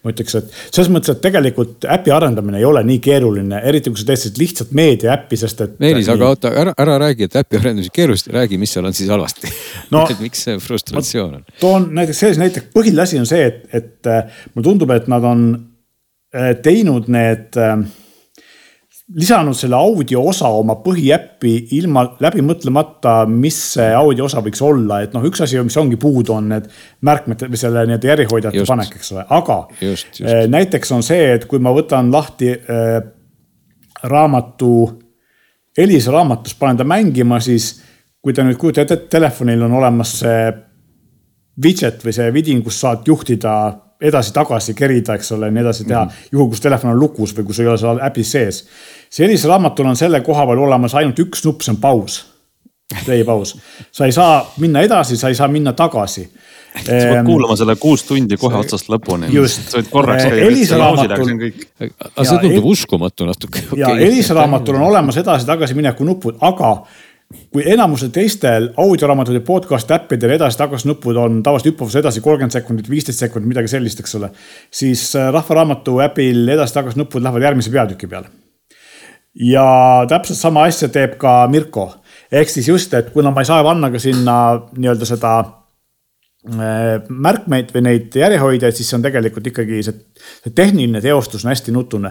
ma ütleks, et selles mõttes, et tegelikult äpi arendamine ei ole nii keeruline, eriti kui sa teed sellist lihtsat meediaäppi, sest et. Meelis, aga oota, ära, ära räägi, et äpi arendamine keeruline, räägi, mis seal on siis halvasti no,. et miks see frustratsioon on? toon näiteks sellise näite, põhiline asi on see, et, et äh, mulle tundub, et nad on äh, teinud need äh, lisanud selle audio osa oma põhiäppi ilma läbi mõtlemata, mis see audio osa võiks olla, et noh, üks asi, mis ongi puudu, on need märkmed või selle nii-öelda järjehoidjate panek, eks ole, aga just, just. Eh, näiteks on see, et kui ma võtan lahti äh, raamatu, Elisa raamatust, panen ta mängima, siis kui te nüüd kujutate ette, telefonil on olemas see widget või see vidin, kus saad juhtida edasi-tagasi kerida, eks ole, nii edasi teha mm. -hmm. juhul, kus telefon on lukus või kui sul ei ole seal äpis sees. sellisel raamatul on selle koha peal olemas ainult üks nupp, see on paus. play paus. sa ei saa minna edasi, sa ei saa minna tagasi sa pead ehm, kuulama selle kuus tundi kohe otsast lõpuni. sa võid korraks käia. Elisa raamatul. aga see tundub uskumatu natuke. ja Elisa raamatul on olemas edasi-tagasi mineku nupud, aga kui enamusel teistel audioraamatute podcast äppidel edasi-tagasi nupud on tavaliselt hüppavus edasi kolmkümmend sekundit, viisteist sekundit, midagi sellist, eks ole. siis äh, Rahvaraamatu äpil edasi-tagasi nupud lähevad järgmise peatüki peale. ja täpselt sama asja teeb ka Mirko. ehk siis just, et kuna ma ei saa panna ka sinna nii-öelda seda märkmeid või neid järjehoidjaid, siis see on tegelikult ikkagi see, see tehniline teostus on hästi nutune.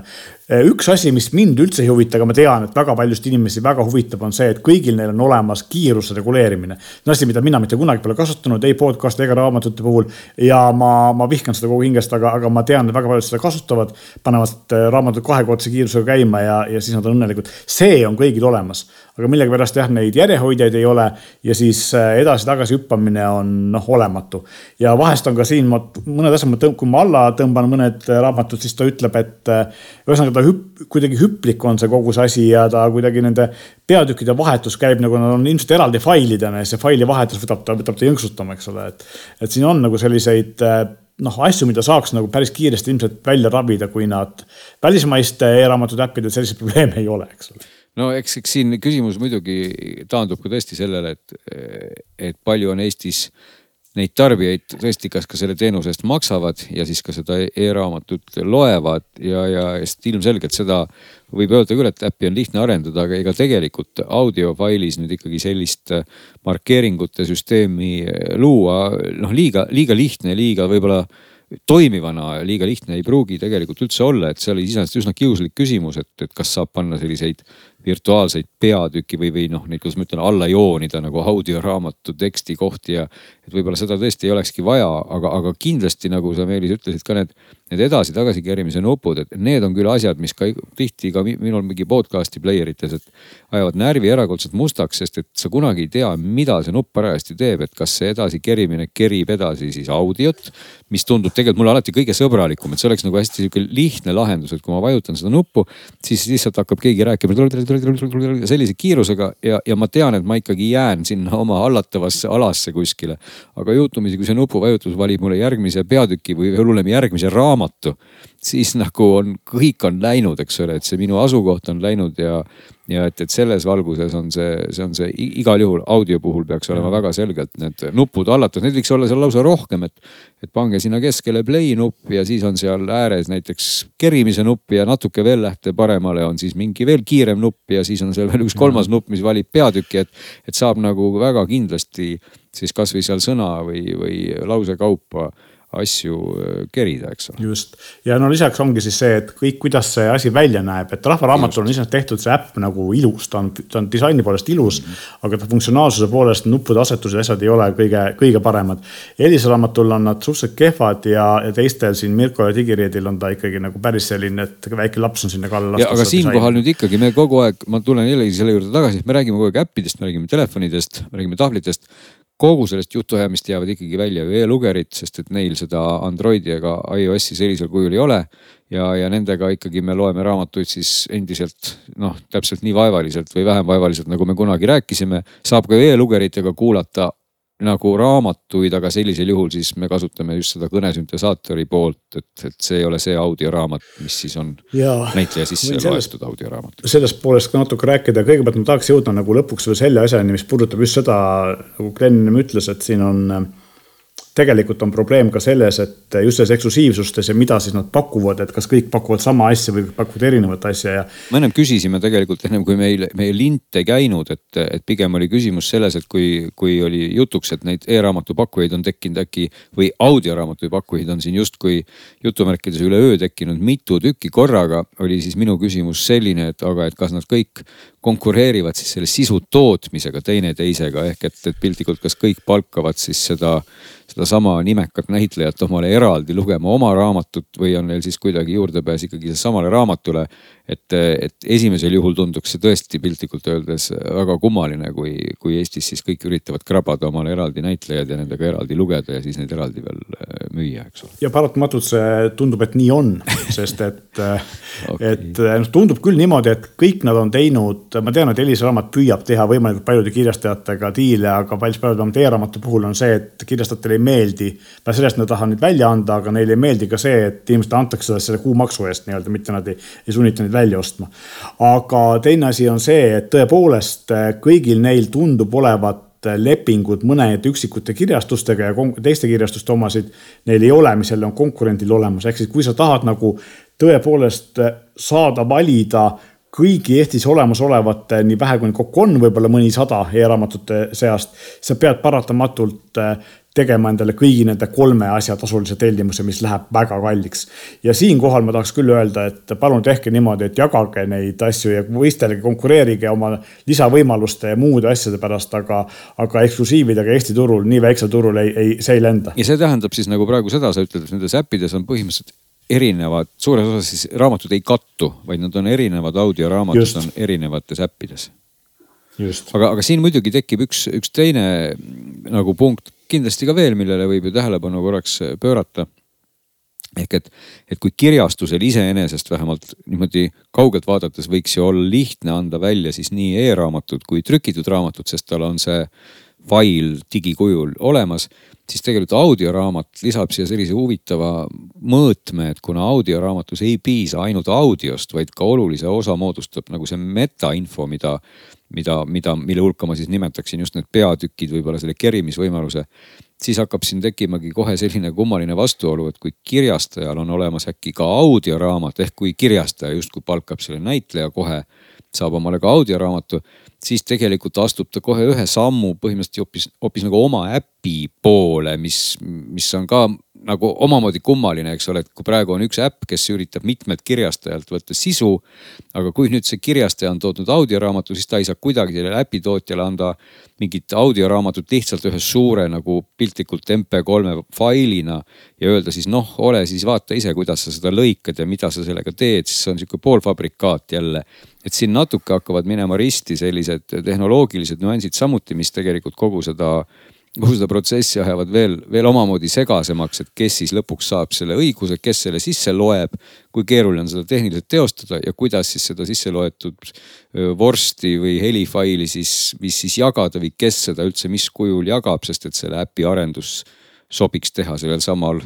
üks asi, mis mind üldse ei huvita, aga ma tean, et väga paljusid inimesi väga huvitab, on see, et kõigil neil on olemas kiiruse reguleerimine. see on asi, mida mina mitte kunagi pole kasutanud ei podcast'i ega raamatute puhul ja ma, ma vihkan seda kogu hingest, aga, aga ma tean, et väga paljud seda kasutavad, panevad raamatud kahekordse kiirusega käima ja, ja siis nad on õnnelikud. see on kõigil olemas aga millegipärast jah, neid järjehoidjaid ei ole ja siis äh, edasi-tagasi hüppamine on noh, olematu. ja vahest on ka siin, ma mõned asjad, ma tõmb-, kui ma alla tõmban mõned raamatud, siis ta ütleb, et äh, ühesõnaga ta hüpp-, kuidagi hüplik on see kogu see asi ja ta kuidagi nende peatükkide vahetus käib nagu nad on ilmselt eraldi failidena ja see faili vahetus võtab ta, võtab ta jõnksutama, eks ole, et. et siin on nagu selliseid äh, noh, asju, mida saaks nagu päris kiiresti ilmselt välja rabida, kui nad välismaiste e-raamatute äppidel selliseid probleeme ei ole, eks ole no eks, eks siin küsimus muidugi taandub ka tõesti sellele, et, et palju on Eestis neid tarbijaid tõesti, kas ka selle teenuse eest maksavad ja siis ka seda e-raamatut loevad ja, ja sest ilmselgelt seda võib öelda küll, et äppi on lihtne arendada, aga ega tegelikult audiofailis nüüd ikkagi sellist markeeringute süsteemi luua noh, liiga, liiga lihtne, liiga võib-olla toimivana liiga lihtne ei pruugi tegelikult üldse olla, et see oli iseenesest üsna kiuslik küsimus, et, et kas saab panna selliseid virtuaalseid peatüki või, või noh, neid, kuidas ma ütlen, alla joonida nagu audioraamatu teksti kohti ja. et võib-olla seda tõesti ei olekski vaja, aga, aga kindlasti nagu sa Meelis ütlesid ka need, need edasi-tagasi kerimise nupud, et need on küll asjad, mis ka tihti ka minul mingi podcast'i player ites, et ajavad närvi erakordselt mustaks, sest et sa kunagi ei tea, mida see nupp parajasti teeb, et kas see edasi kerimine kerib edasi siis audiot, mis tundub tegelikult mulle alati kõige sõbralikum, et see oleks nagu hästi sihuke lihtne lahendus, et kui ma vajutan seda nuppu, siis lihtsalt hakkab keegi rääkima sellise kiirusega ja, ja ma tean, et ma ikkagi jään sinna oma hallatavasse alasse kuskile. aga juhtumisi, kui see nupuvajutus valib mulle järgmise peatüki või veel hullem järgmise raamatu, siis nagu on, kõik on läinud, eks ole, et see minu asukoht on läinud ja ja et, et selles valguses on see, see on see igal juhul audio puhul peaks olema väga selgelt need nupud hallatud, neid võiks olla seal lausa rohkem, et. et pange sinna keskele play nupp ja siis on seal ääres näiteks kerimise nupp ja natuke veel lähte paremale on siis mingi veel kiirem nupp ja siis on seal veel üks kolmas nupp, mis valib peatüki, et. et saab nagu väga kindlasti siis kasvõi seal sõna või, või lause kaupa asju äh, kerida, eks ole. just ja no lisaks ongi siis see, et kõik, kuidas see asi välja näeb, et Rahva Raamatul on iseenesest tehtud see äpp nagu ilus, ta on, ta on disaini poolest ilus mm. -hmm. aga ta funktsionaalsuse poolest nuppude asetused ja asjad ei ole kõige, kõige paremad. Elisa raamatul on nad suhteliselt kehvad ja, teistel siin Mirko ja Digiriidil on ta ikkagi nagu päris selline, et väike laps on sinna kallale lastud. aga siinkohal nüüd ikkagi me kogu aeg, ma tulen jällegi selle juurde tagasi, me räägime kogu aeg äppidest, me räägime telefonidest, me räägime tahvlitest kogu sellest jutuajamist jäävad ikkagi välja ju e-lugerid, sest et neil seda Androidi ega iOS-i sellisel kujul ei ole. ja, ja nendega ikkagi me loeme raamatuid siis endiselt noh, täpselt nii vaevaliselt või vähem vaevaliselt, nagu me kunagi rääkisime. saab ka e-lugeritega kuulata nagu raamatuid, aga sellisel juhul siis me kasutame just seda kõnesüntesaatori poolt, et, et see ei ole see audioraamat, mis siis on ja, näitleja sisse loetud audioraamat. sellest poolest ka natuke rääkida, kõigepealt ma tahaks jõuda nagu lõpuks veel selle asjani, mis puudutab just seda, nagu Glen ütles, et siin on tegelikult on probleem ka selles, et just selles eksklusiivsustes ja mida siis nad pakuvad, et kas kõik pakuvad sama asja või pakuvad erinevat asja ja. me ennem küsisime tegelikult ennem kui meil, meie lint ei käinud, et, et pigem oli küsimus selles, et kui, kui oli jutuks, et neid e-raamatu pakkujaid on tekkinud äkki või audioraamatu pakkujaid on siin justkui jutumärkides üleöö tekkinud mitu tükki korraga, oli siis minu küsimus selline, et aga, et kas nad kõik konkureerivad siis selle sisu tootmisega teineteisega ehk et, et piltlikult, kas kõik palkavad siis seda sedasama nimekat näitlejat omale eraldi lugema oma raamatut või on neil siis kuidagi juurdepääs ikkagi samale raamatule. Et, et esimesel juhul tunduks see tõesti piltlikult öeldes väga kummaline, kui, kui Eestis siis kõik üritavad krabada omale eraldi näitlejad ja nendega eraldi lugeda ja siis neid eraldi veel äh, müüa, eks ole. ja paratamatult see tundub, et nii on, sest et okay., et noh, tundub küll niimoodi, et kõik nad on teinud, ma tean, et Elisa raamat püüab teha võimalikult paljude kirjastajatega diile, aga päris paljud e-raamatu puhul on see, et kirjastajatele ei meeldi. pärast sellest nad tahavad neid välja anda, aga neile ei meeldi ka see, et inimestele antakse selle kuumaksu eest nii-öelda, mitte nad ei, ei sunnita neid välja ostma. aga teine asi on see, et tõepoolest kõigil neil tundub olevat lepingud mõnede üksikute kirjastustega ja teiste kirjastuste omasid neil ei ole, mis jälle on konkurendil olemas, ehk siis kui sa tahad nagu tõepoolest saada valida kõigi Eestis olemasolevate, nii vähe kui kokku on, võib-olla mõnisada e-raamatute seast, sa pead paratamatult tegema endale kõigi nende kolme asja tasulise tellimuse, mis läheb väga kalliks. ja siinkohal ma tahaks küll öelda, et palun tehke niimoodi, et jagage neid asju ja võistelge, konkureerige oma lisavõimaluste ja muude asjade pärast, aga, aga eksklusiividega Eesti turul, nii väiksel turul ei, ei, see ei lenda. ja see tähendab siis nagu praegu seda, sa ütled, et nendes äppides on põhimõtteliselt erinevad, suures osas siis raamatud ei kattu, vaid nad on erinevad audioraamatud on erinevates äppides. aga, aga siin muidugi tekib üks, üks teine nagu punkt kindlasti ka veel, millele võib ju tähelepanu korraks pöörata. ehk et, et kui kirjastusel iseenesest vähemalt niimoodi kaugelt vaadates võiks ju olla lihtne anda välja siis nii e-raamatut kui trükitud raamatut, sest tal on see fail digikujul olemas, siis tegelikult audioraamat lisab siia sellise huvitava mõõtme, et kuna audioraamatus ei piisa ainult audiost, vaid ka olulise osa moodustab nagu see metainfo, mida mida, mida, mille hulka ma siis nimetaksin just need peatükid, võib-olla selle kerimisvõimaluse. siis hakkab siin tekkimagi kohe selline kummaline vastuolu, et kui kirjastajal on olemas äkki ka audioraamat ehk kui kirjastaja justkui palkab selle näitleja kohe, saab omale ka audioraamatu, siis tegelikult astub ta kohe ühe sammu põhimõtteliselt hoopis, hoopis nagu oma äpi poole, mis, mis on ka nagu omamoodi kummaline, eks ole, et kui praegu on üks äpp, kes üritab mitmelt kirjastajalt võtta sisu. aga kui nüüd see kirjastaja on toodud audioraamatu, siis ta ei saa kuidagi sellele äpi tootjale anda mingit audioraamatut lihtsalt ühe suure nagu piltlikult MP3 failina. ja öelda siis noh, ole siis vaata ise, kuidas sa seda lõikad ja mida sa sellega teed, siis see on sihuke poolfabrikaat jälle. et siin natuke hakkavad minema risti sellised tehnoloogilised nüansid samuti, mis tegelikult kogu seda kogu seda protsessi ajavad veel, veel omamoodi segasemaks, et kes siis lõpuks saab selle õiguse, kes selle sisse loeb. kui keeruline on seda tehniliselt teostada ja kuidas siis seda sisse loetud vorsti või helifaili siis, mis siis jagada või kes seda üldse mis kujul jagab, sest et selle äpi arendus sobiks teha sellel samal,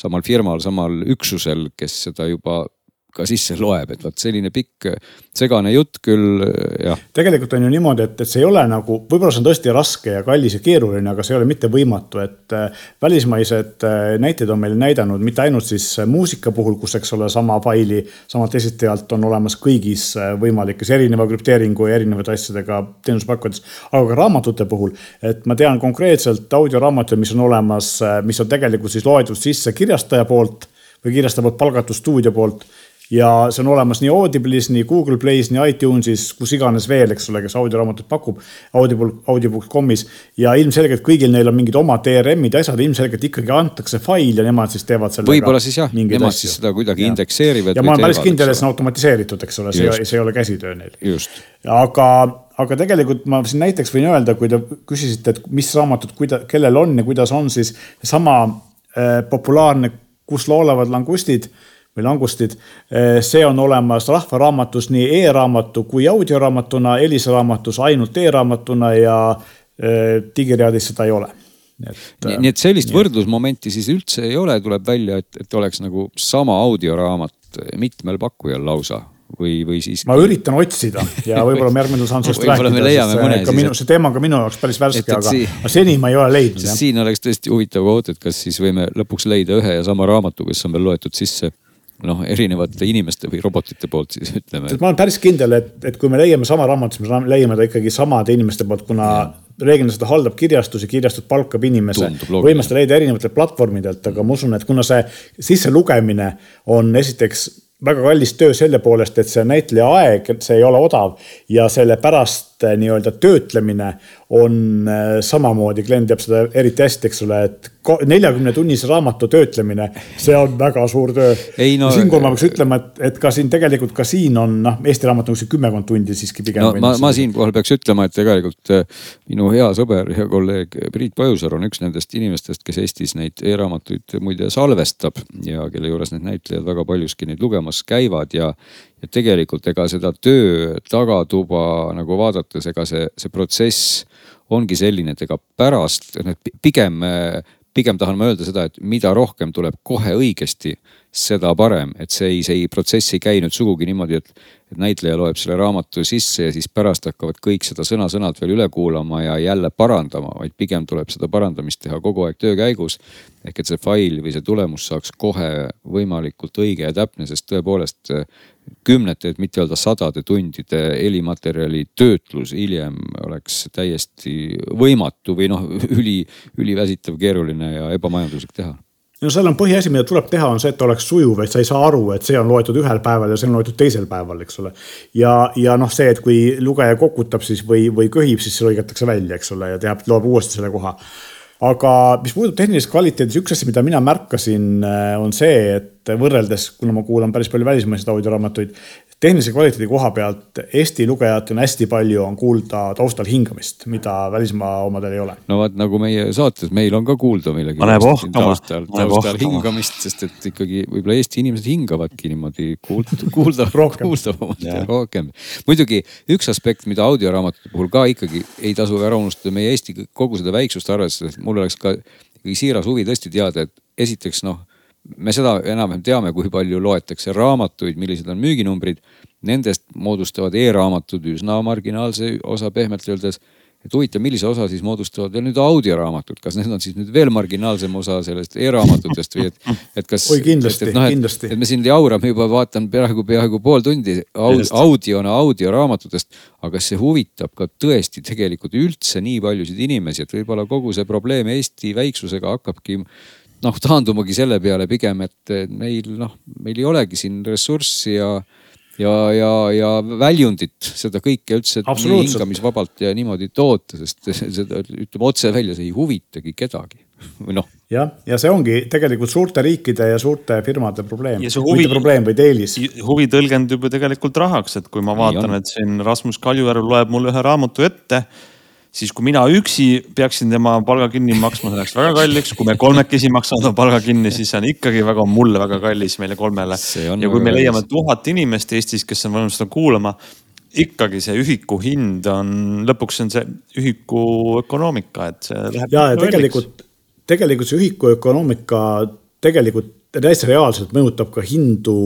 samal firmal, samal üksusel, kes seda juba ka sisse loeb, et vot selline pikk segane jutt küll, jah. tegelikult on ju niimoodi, et, et see ei ole nagu, võib-olla see on tõesti raske ja kallis ja keeruline, aga see ei ole mitte võimatu, et äh, välismaised äh, näited on meile näidanud mitte ainult siis äh, muusika puhul, kus, eks ole, sama faili samalt esitajalt on olemas kõigis võimalikes erineva krüpteeringu ja erinevate asjadega teenusepakkujates, aga ka raamatute puhul. et ma tean konkreetselt audioraamatuid, mis on olemas, mis on tegelikult siis loetud sisse kirjastaja poolt või kirjastaja poolt palgatud stuudio poolt ja see on olemas nii Audible'is, nii Google Play's, nii iTunes'is, kus iganes veel, eks ole, kes audioraamatut pakub. Audible, audiobooks.com'is ja ilmselgelt kõigil neil on mingid omad DRM-id ja asjad, ilmselgelt ikkagi antakse fail ja nemad siis teevad sellega. võib-olla siis jah, nemad asju. siis seda kuidagi ja. indekseerivad. ja ma olen päris kindel, et see on automatiseeritud, eks ole, see, see ei ole käsitöö neil. aga, aga tegelikult ma siin näiteks võin öelda, kui te küsisite, et mis raamatud, kuida-, kellel on ja kuidas on, siis sama äh, populaarne Kus laulavad langustid või langustid. Eh, see on olemas Rahvaraamatus nii e-raamatu kui audioraamatuna, Elisa raamatus ainult e-raamatuna ja eh, digireadis seda ei ole. nii et, nii et sellist nii. võrdlusmomenti siis üldse ei ole, tuleb välja, et, et oleks nagu sama audioraamat mitmel pakkujal lausa või, või siis. ma üritan otsida ja võib-olla me järgmisel saan sellest rääkida. Minu, see teema on ka minu jaoks päris värske, aga, aga seni ma ei ole leidnud. siin oleks tõesti huvitav koht, et kas siis võime lõpuks leida ühe ja sama raamatu, kes on veel loetud sisse noh, erinevate inimeste või robotite poolt siis ütleme. ma olen päris kindel, et, et kui me leiame sama raamatu, siis me leiame ta ikkagi samade inimeste poolt, kuna reeglina seda haldab kirjastus ja kirjastus palkab inimese. võime seda leida erinevatelt platvormidelt, aga ma usun, et kuna see sisselugemine on esiteks väga kallis töö selle poolest, et see näitleja aeg, et see ei ole odav ja selle pärast eh, nii-öelda töötlemine on eh, samamoodi, Glen teab seda eriti hästi, eks ole, et neljakümne tunnise raamatu töötlemine, see on väga suur töö. No, siinkohal ma peaks ütlema, et, et ka siin tegelikult ka siin on noh, Eesti raamat see kümmekond tundi siiski pigem. no ma, ma siinkohal peaks ütlema, et tegelikult eh, minu hea sõber ja kolleeg Priit Pajusaar on üks nendest inimestest, kes Eestis neid e-raamatuid muide salvestab ja kelle juures need näitlejad väga paljuski neid lugemas käivad ja ja tegelikult ega seda töö tagatuba nagu vaadates, ega see, see protsess ongi selline, et ega pärast, pigem pigem tahan ma öelda seda, et mida rohkem tuleb kohe õigesti, seda parem, et see ei, see ei, protsess ei käi nüüd sugugi niimoodi, et, et näitleja loeb selle raamatu sisse ja siis pärast hakkavad kõik seda sõna-sõnalt veel üle kuulama ja jälle parandama, vaid pigem tuleb seda parandamist teha kogu aeg töö käigus. ehk et see fail või see tulemus saaks kohe võimalikult õige ja täpne, sest tõepoolest kümnete, et mitte öelda sadade tundide helimaterjali töötlus hiljem oleks täiesti võimatu või noh, üli, üliväsitav, keeruline ja ebamajanduslik teha no seal on põhiasi, mida tuleb teha, on see, et oleks sujuv, et sa ei saa aru, et see on loetud ühel päeval ja see on loetud teisel päeval, eks ole. ja, ja noh, see, et kui lugeja kokutab siis või, või köhib, siis see lõigatakse välja, eks ole, ja teab, loeb uuesti selle koha. aga mis puudutab tehnilist kvaliteeti, siis üks asi, mida mina märkasin, äh, on see, et võrreldes, kuna ma kuulan päris palju välismaiseid audioraamatuid, tehnilise kvaliteedi koha pealt Eesti lugejatel on hästi palju on kuulda taustal hingamist, mida välismaa omadel ei ole. no vaat nagu meie saates, meil on ka kuulda millegi. taustal, taustal hingamist, sest et ikkagi võib-olla Eesti inimesed hingavadki niimoodi kuulda, kuulda kuuldavamalt ja rohkem. muidugi üks aspekt, mida audioraamatute puhul ka ikkagi ei tasu ära unustada, meie Eesti kogu seda väiksust arvestades, mul oleks ka ikkagi siiras huvi tõesti teada, et esiteks noh me seda enam-vähem teame, kui palju loetakse raamatuid, millised on müüginumbrid. Nendest moodustavad e-raamatud üsna marginaalse osa pehmelt öeldes. et huvitav, millise osa siis moodustavad veel nüüd audioraamatud, kas need on siis nüüd veel marginaalsem osa sellest e-raamatutest või et, et kas. oi kindlasti, no, kindlasti. et me siin jaurame juba vaatan peaaegu, peaaegu pool tundi aud, audiona audioraamatutest. aga kas see huvitab ka tõesti tegelikult üldse nii paljusid inimesi, et võib-olla kogu see probleem Eesti väiksusega hakkabki noh, taandumagi selle peale pigem, et meil noh, meil ei olegi siin ressurssi ja ja, ja, ja väljundit seda kõike üldse hingamisvabalt ja niimoodi toota, sest seda ütleme otse välja, see ei huvitagi kedagi või noh. jah, ja see ongi tegelikult suurte riikide ja suurte firmade probleem. mitte probleem, vaid eelis. huvi tõlgendub ju tegelikult rahaks, et kui ma vaatan, et siin Rasmus Kaljujärv loeb mulle ühe raamatu ette siis kui mina üksi peaksin tema palga kinni maksma, see läheks väga kalliks. kui me kolmekesi maksame tema palga kinni, siis see on ikkagi väga, mulle väga kallis meile kolmele. ja kui me leiame tuhat inimest Eestis, kes on valmis seda kuulama, ikkagi see ühiku hind on, lõpuks on see ühiku ökonoomika, et see läheb. ja, ja tegelikult, tegelikult see ühiku ökonoomika tegelikult täiesti reaalselt mõjutab ka hindu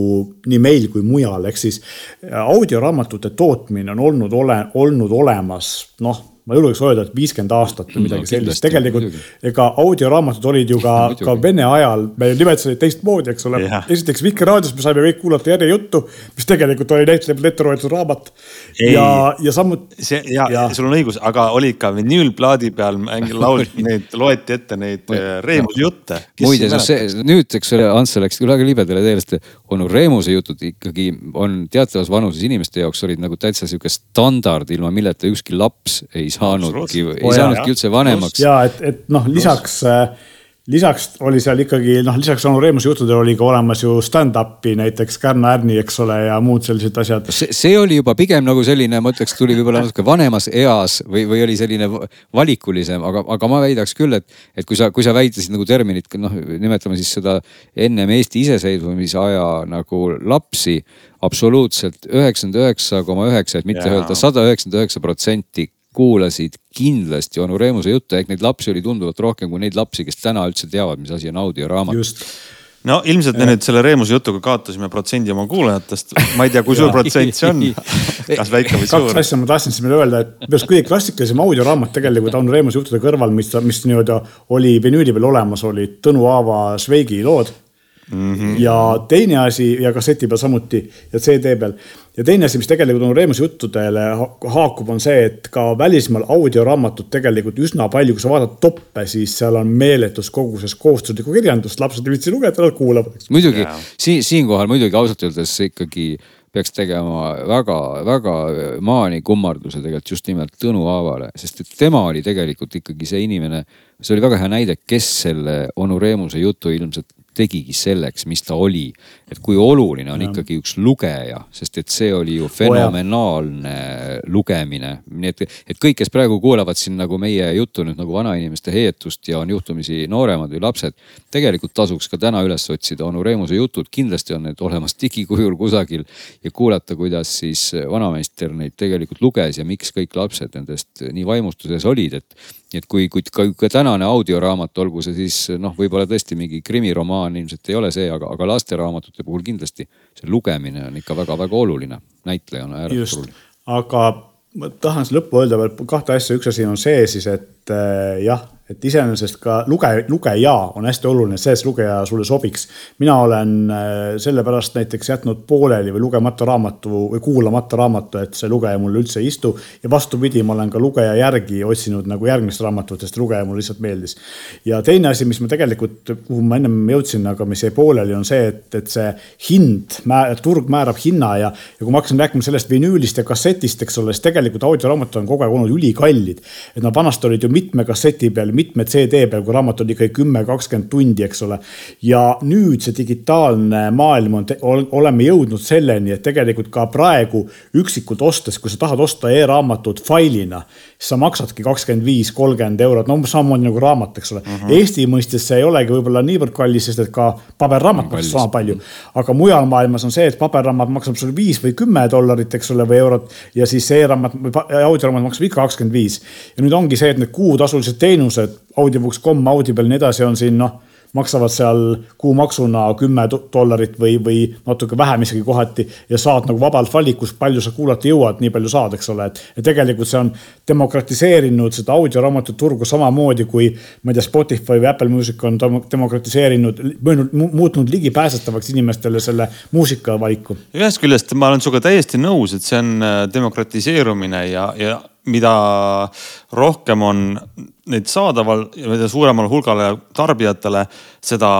nii meil kui mujal, ehk siis audioraamatute tootmine on olnud ole, olnud olemas noh ma julgeks öelda, et viiskümmend aastat või midagi no, sellist. tegelikult ega audioraamatud olid ju ka, ka Vene ajal, me nimetasid teistmoodi, eks ole esiteks Vikerraadios me saime kõik kuulata järjejuttu, mis tegelikult oli näitlejatel ette loetud raamat. ja, ja samuti. see ja, ja sul on õigus, aga oli ikka vinüülplaadi peal laul, neid loeti ette neid äh, Reemuse jutte. muide, see nüüd, eks ole, Ants läks küll väga libedale teele, sest onu Reemuse jutud ikkagi on teatavas vanuses inimeste jaoks olid nagu täitsa sihuke standard, ilma milleta ükski laps ei ei saanudki, ei saanudki üldse vanemaks. ja et, et noh, lisaks äh, lisaks oli seal ikkagi noh, lisaks Anu Reemuse juttudele oli ka olemas ju stand-up'i näiteks Kärna Ärni, eks ole, ja muud sellised asjad. see oli juba pigem nagu selline, ma ütleks, tuli võib-olla natuke vanemas eas või, või oli selline valikulisem, aga, aga ma väidaks küll, et, et kui sa, kui sa väitlesid nagu terminit, noh, nimetame siis seda ennem Eesti iseseisvumise aja nagu lapsi absoluutselt üheksakümmend üheksa koma üheksa, et mitte öelda sada üheksakümmend üheksa protsenti kuulasid kindlasti onu Reemuse juttu, ehk neid lapsi oli tunduvalt rohkem kui neid lapsi, kes täna üldse teavad, mis asi on audioraamat. no ilmselt me nüüd selle Reemuse jutuga kaotasime protsendi oma kuulajatest. ma ei tea, kui suur protsent see on. kas väike või suur? kaks asja ma tahtsin siis meile öelda, et minu arust kõige klassikalisem audioraamat tegelikult Anu Reemuse juttude kõrval, mis, mis nii-öelda oli vinüüli peal olemas, olid Tõnu Aava Šveigi lood Mm -hmm. ja teine asi ja kasseti peal samuti ja CD peal. ja teine asi, mis tegelikult on Reemus juttudele haakub, on see, et ka välismaal audioraamatud tegelikult üsna palju, kui sa vaatad toppe, siis seal on meeletus koguses kohustuslikku kirjandust, lapsed ei viitsi lugeda, nad kuulavad. muidugi siin, siinkohal muidugi ausalt öeldes ikkagi peaks tegema väga-väga maani kummarduse tegelikult just nimelt Tõnu Aavale, sest et tema oli tegelikult ikkagi see inimene, see oli väga hea näide, kes selle onu Reemuse jutu ilmselt tegigi selleks, mis ta oli. et kui oluline on ja. ikkagi üks lugeja, sest et see oli ju fenomenaalne oh, lugemine. nii et, et kõik, kes praegu kuulavad siin nagu meie juttu nüüd nagu vanainimeste heietust ja on juhtumisi nooremad või lapsed. tegelikult tasuks ka täna üles otsida onu Reemuse jutud, kindlasti on need olemas digikujul kusagil ja kuulata, kuidas siis vanameister neid tegelikult luges ja miks kõik lapsed nendest nii vaimustuses olid, et et kui, kui ka, ka tänane audioraamat, olgu see siis noh, võib-olla tõesti mingi krimiromaan ilmselt ei ole see, aga, aga lasteraamatute puhul kindlasti see lugemine on ikka väga-väga oluline. näitlejana ääretult oluline. aga ma tahan lõppu öelda veel kahte asja, üks asi on see siis, et äh, jah et iseenesest ka luge, lugeja on hästi oluline, see, et lugeja sulle sobiks. mina olen äh, sellepärast näiteks jätnud pooleli või lugemata raamatu või kuulamata raamatu, et see lugeja mulle üldse ei istu. ja vastupidi, ma olen ka lugeja järgi otsinud nagu järgmist raamatut, sest lugeja mulle lihtsalt meeldis. ja teine asi, mis ma tegelikult, kuhu ma ennem jõudsin, aga mis jäi pooleli, on see, et, et see hind, turg määrab hinna ja, ja kui ma hakkasin rääkima sellest vinüülist ja kassetist, eks ole, siis tegelikult audioraamatud on kogu aeg olnud ülikallid. et nad vanasti olid ju mitme kasseti peal mitme CD peal, kui raamat on ikkagi kümme, kakskümmend tundi, eks ole. ja nüüd see digitaalne maailm on, oleme jõudnud selleni, et tegelikult ka praegu üksikult ostes, kui sa tahad osta e-raamatut failina, siis sa maksadki kakskümmend viis, kolmkümmend eurot, no umbes samamoodi nagu raamat, eks ole uh. Mhm. -huh. Eesti mõistes see ei olegi võib-olla niivõrd kallis, sest et ka paberraamat maksab sama palju. aga mujal maailmas on see, et paberraamat maksab sulle viis või kümme dollarit, eks ole, või eurot ja siis e-raamat või audioraamat maksab ikka kakskümmend viis. ja nüüd ongi see, et need kuutasulised teenused audiobooks.com, Audible ja nii edasi on siin noh maksavad seal kuumaksuna kümme dollarit või, või natuke vähem isegi kohati ja saad nagu vabalt valikus, palju sa kuulata jõuad, nii palju saad, eks ole, et. ja tegelikult see on demokratiseerinud seda audioraamatute turgu samamoodi kui ma ei tea, Spotify või Apple Music on demokratiseerinud, muutnud ligipääsetavaks inimestele selle muusikavaliku. ühest küljest ma olen sinuga täiesti nõus, et see on äh, demokratiseerumine ja, ja mida rohkem on neid saadaval ja mida suuremale hulgale tarbijatele, seda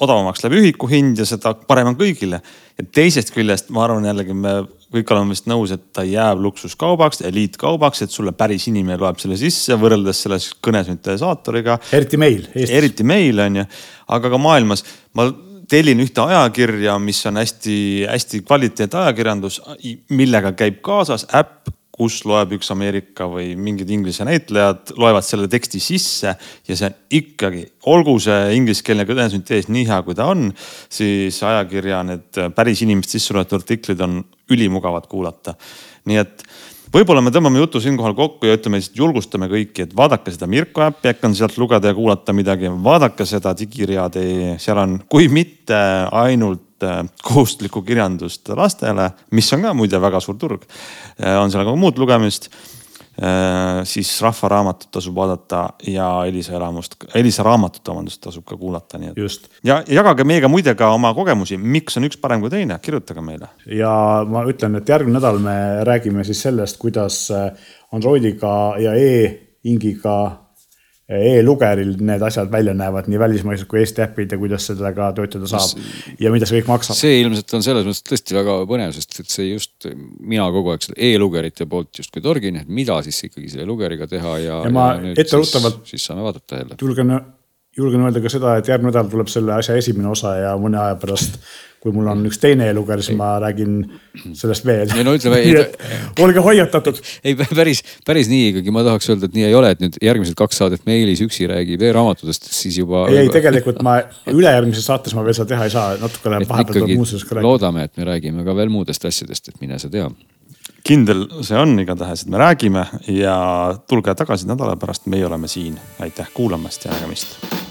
odavamaks läheb ühiku hind ja seda parem on kõigile. ja teisest küljest ma arvan jällegi me kõik oleme vist nõus, et ta jääb luksuskaubaks, eliitkaubaks, et sulle päris inimene loeb selle sisse võrreldes selle kõnesüntesaatoriga. eriti meil. eriti meil on ju, aga ka maailmas ma tellin ühte ajakirja, mis on hästi-hästi kvaliteetne ajakirjandus, millega käib kaasas äpp kus loeb üks Ameerika või mingid inglise näitlejad, loevad selle teksti sisse ja see on ikkagi, olgu see ingliskeelne kõnesüntees nii hea, kui ta on, siis ajakirja need päris inimeste sisse loetud artiklid on ülimugavad kuulata. nii et võib-olla me tõmbame jutu siinkohal kokku ja ütleme, julgustame kõiki, et vaadake seda Mirko äppi, äkki on sealt lugeda ja kuulata midagi, vaadake seda digireade, seal on, kui mitte ainult kohustuslikku kirjandust lastele, mis on ka muide väga suur turg. Äh, on seal ka muud lugemist Äh, siis Rahva Raamatut tasub vaadata ja Elisa elamust, Elisa raamatut, vabandust, tasub ka kuulata, nii et. ja jagage meiega muide ka oma kogemusi, miks on üks parem kui teine, kirjutage meile. ja ma ütlen, et järgmine nädal me räägime siis sellest, kuidas Androidiga ja e-ingiga e-lugeril need asjad välja näevad, nii välismaised kui Eesti äpid ja kuidas sellega töötada saab ja mida see kõik maksab. see ilmselt on selles mõttes tõesti väga põnev, sest et see just, mina kogu aeg seda e-lugerite poolt justkui torgin, et mida siis ikkagi selle lugeriga teha ja. ja ma etteruttavalt. siis saame vaadata jälle. julgen, julgen öelda ka seda, et järgmine nädal tuleb selle asja esimene osa ja mõne aja pärast kui mul on üks teine eluker, siis ma räägin sellest veel. ei no ütleme ei, olge hoiatatud. ei päris, päris nii ikkagi, ma tahaks öelda, et nii ei ole, et nüüd järgmised kaks saadet Meelis üksi räägib e-raamatutest, siis juba. ei, ei tegelikult ma ülejärgmises saates ma veel seda teha ei saa, natuke läheb vahepeal tuleb muuseas ka rääkida. loodame, et me räägime ka veel muudest asjadest, et mine sa tea kindel see on igatahes, et me räägime ja tulge tagasi nädala pärast, meie oleme siin. aitäh kuulamast ja nägemist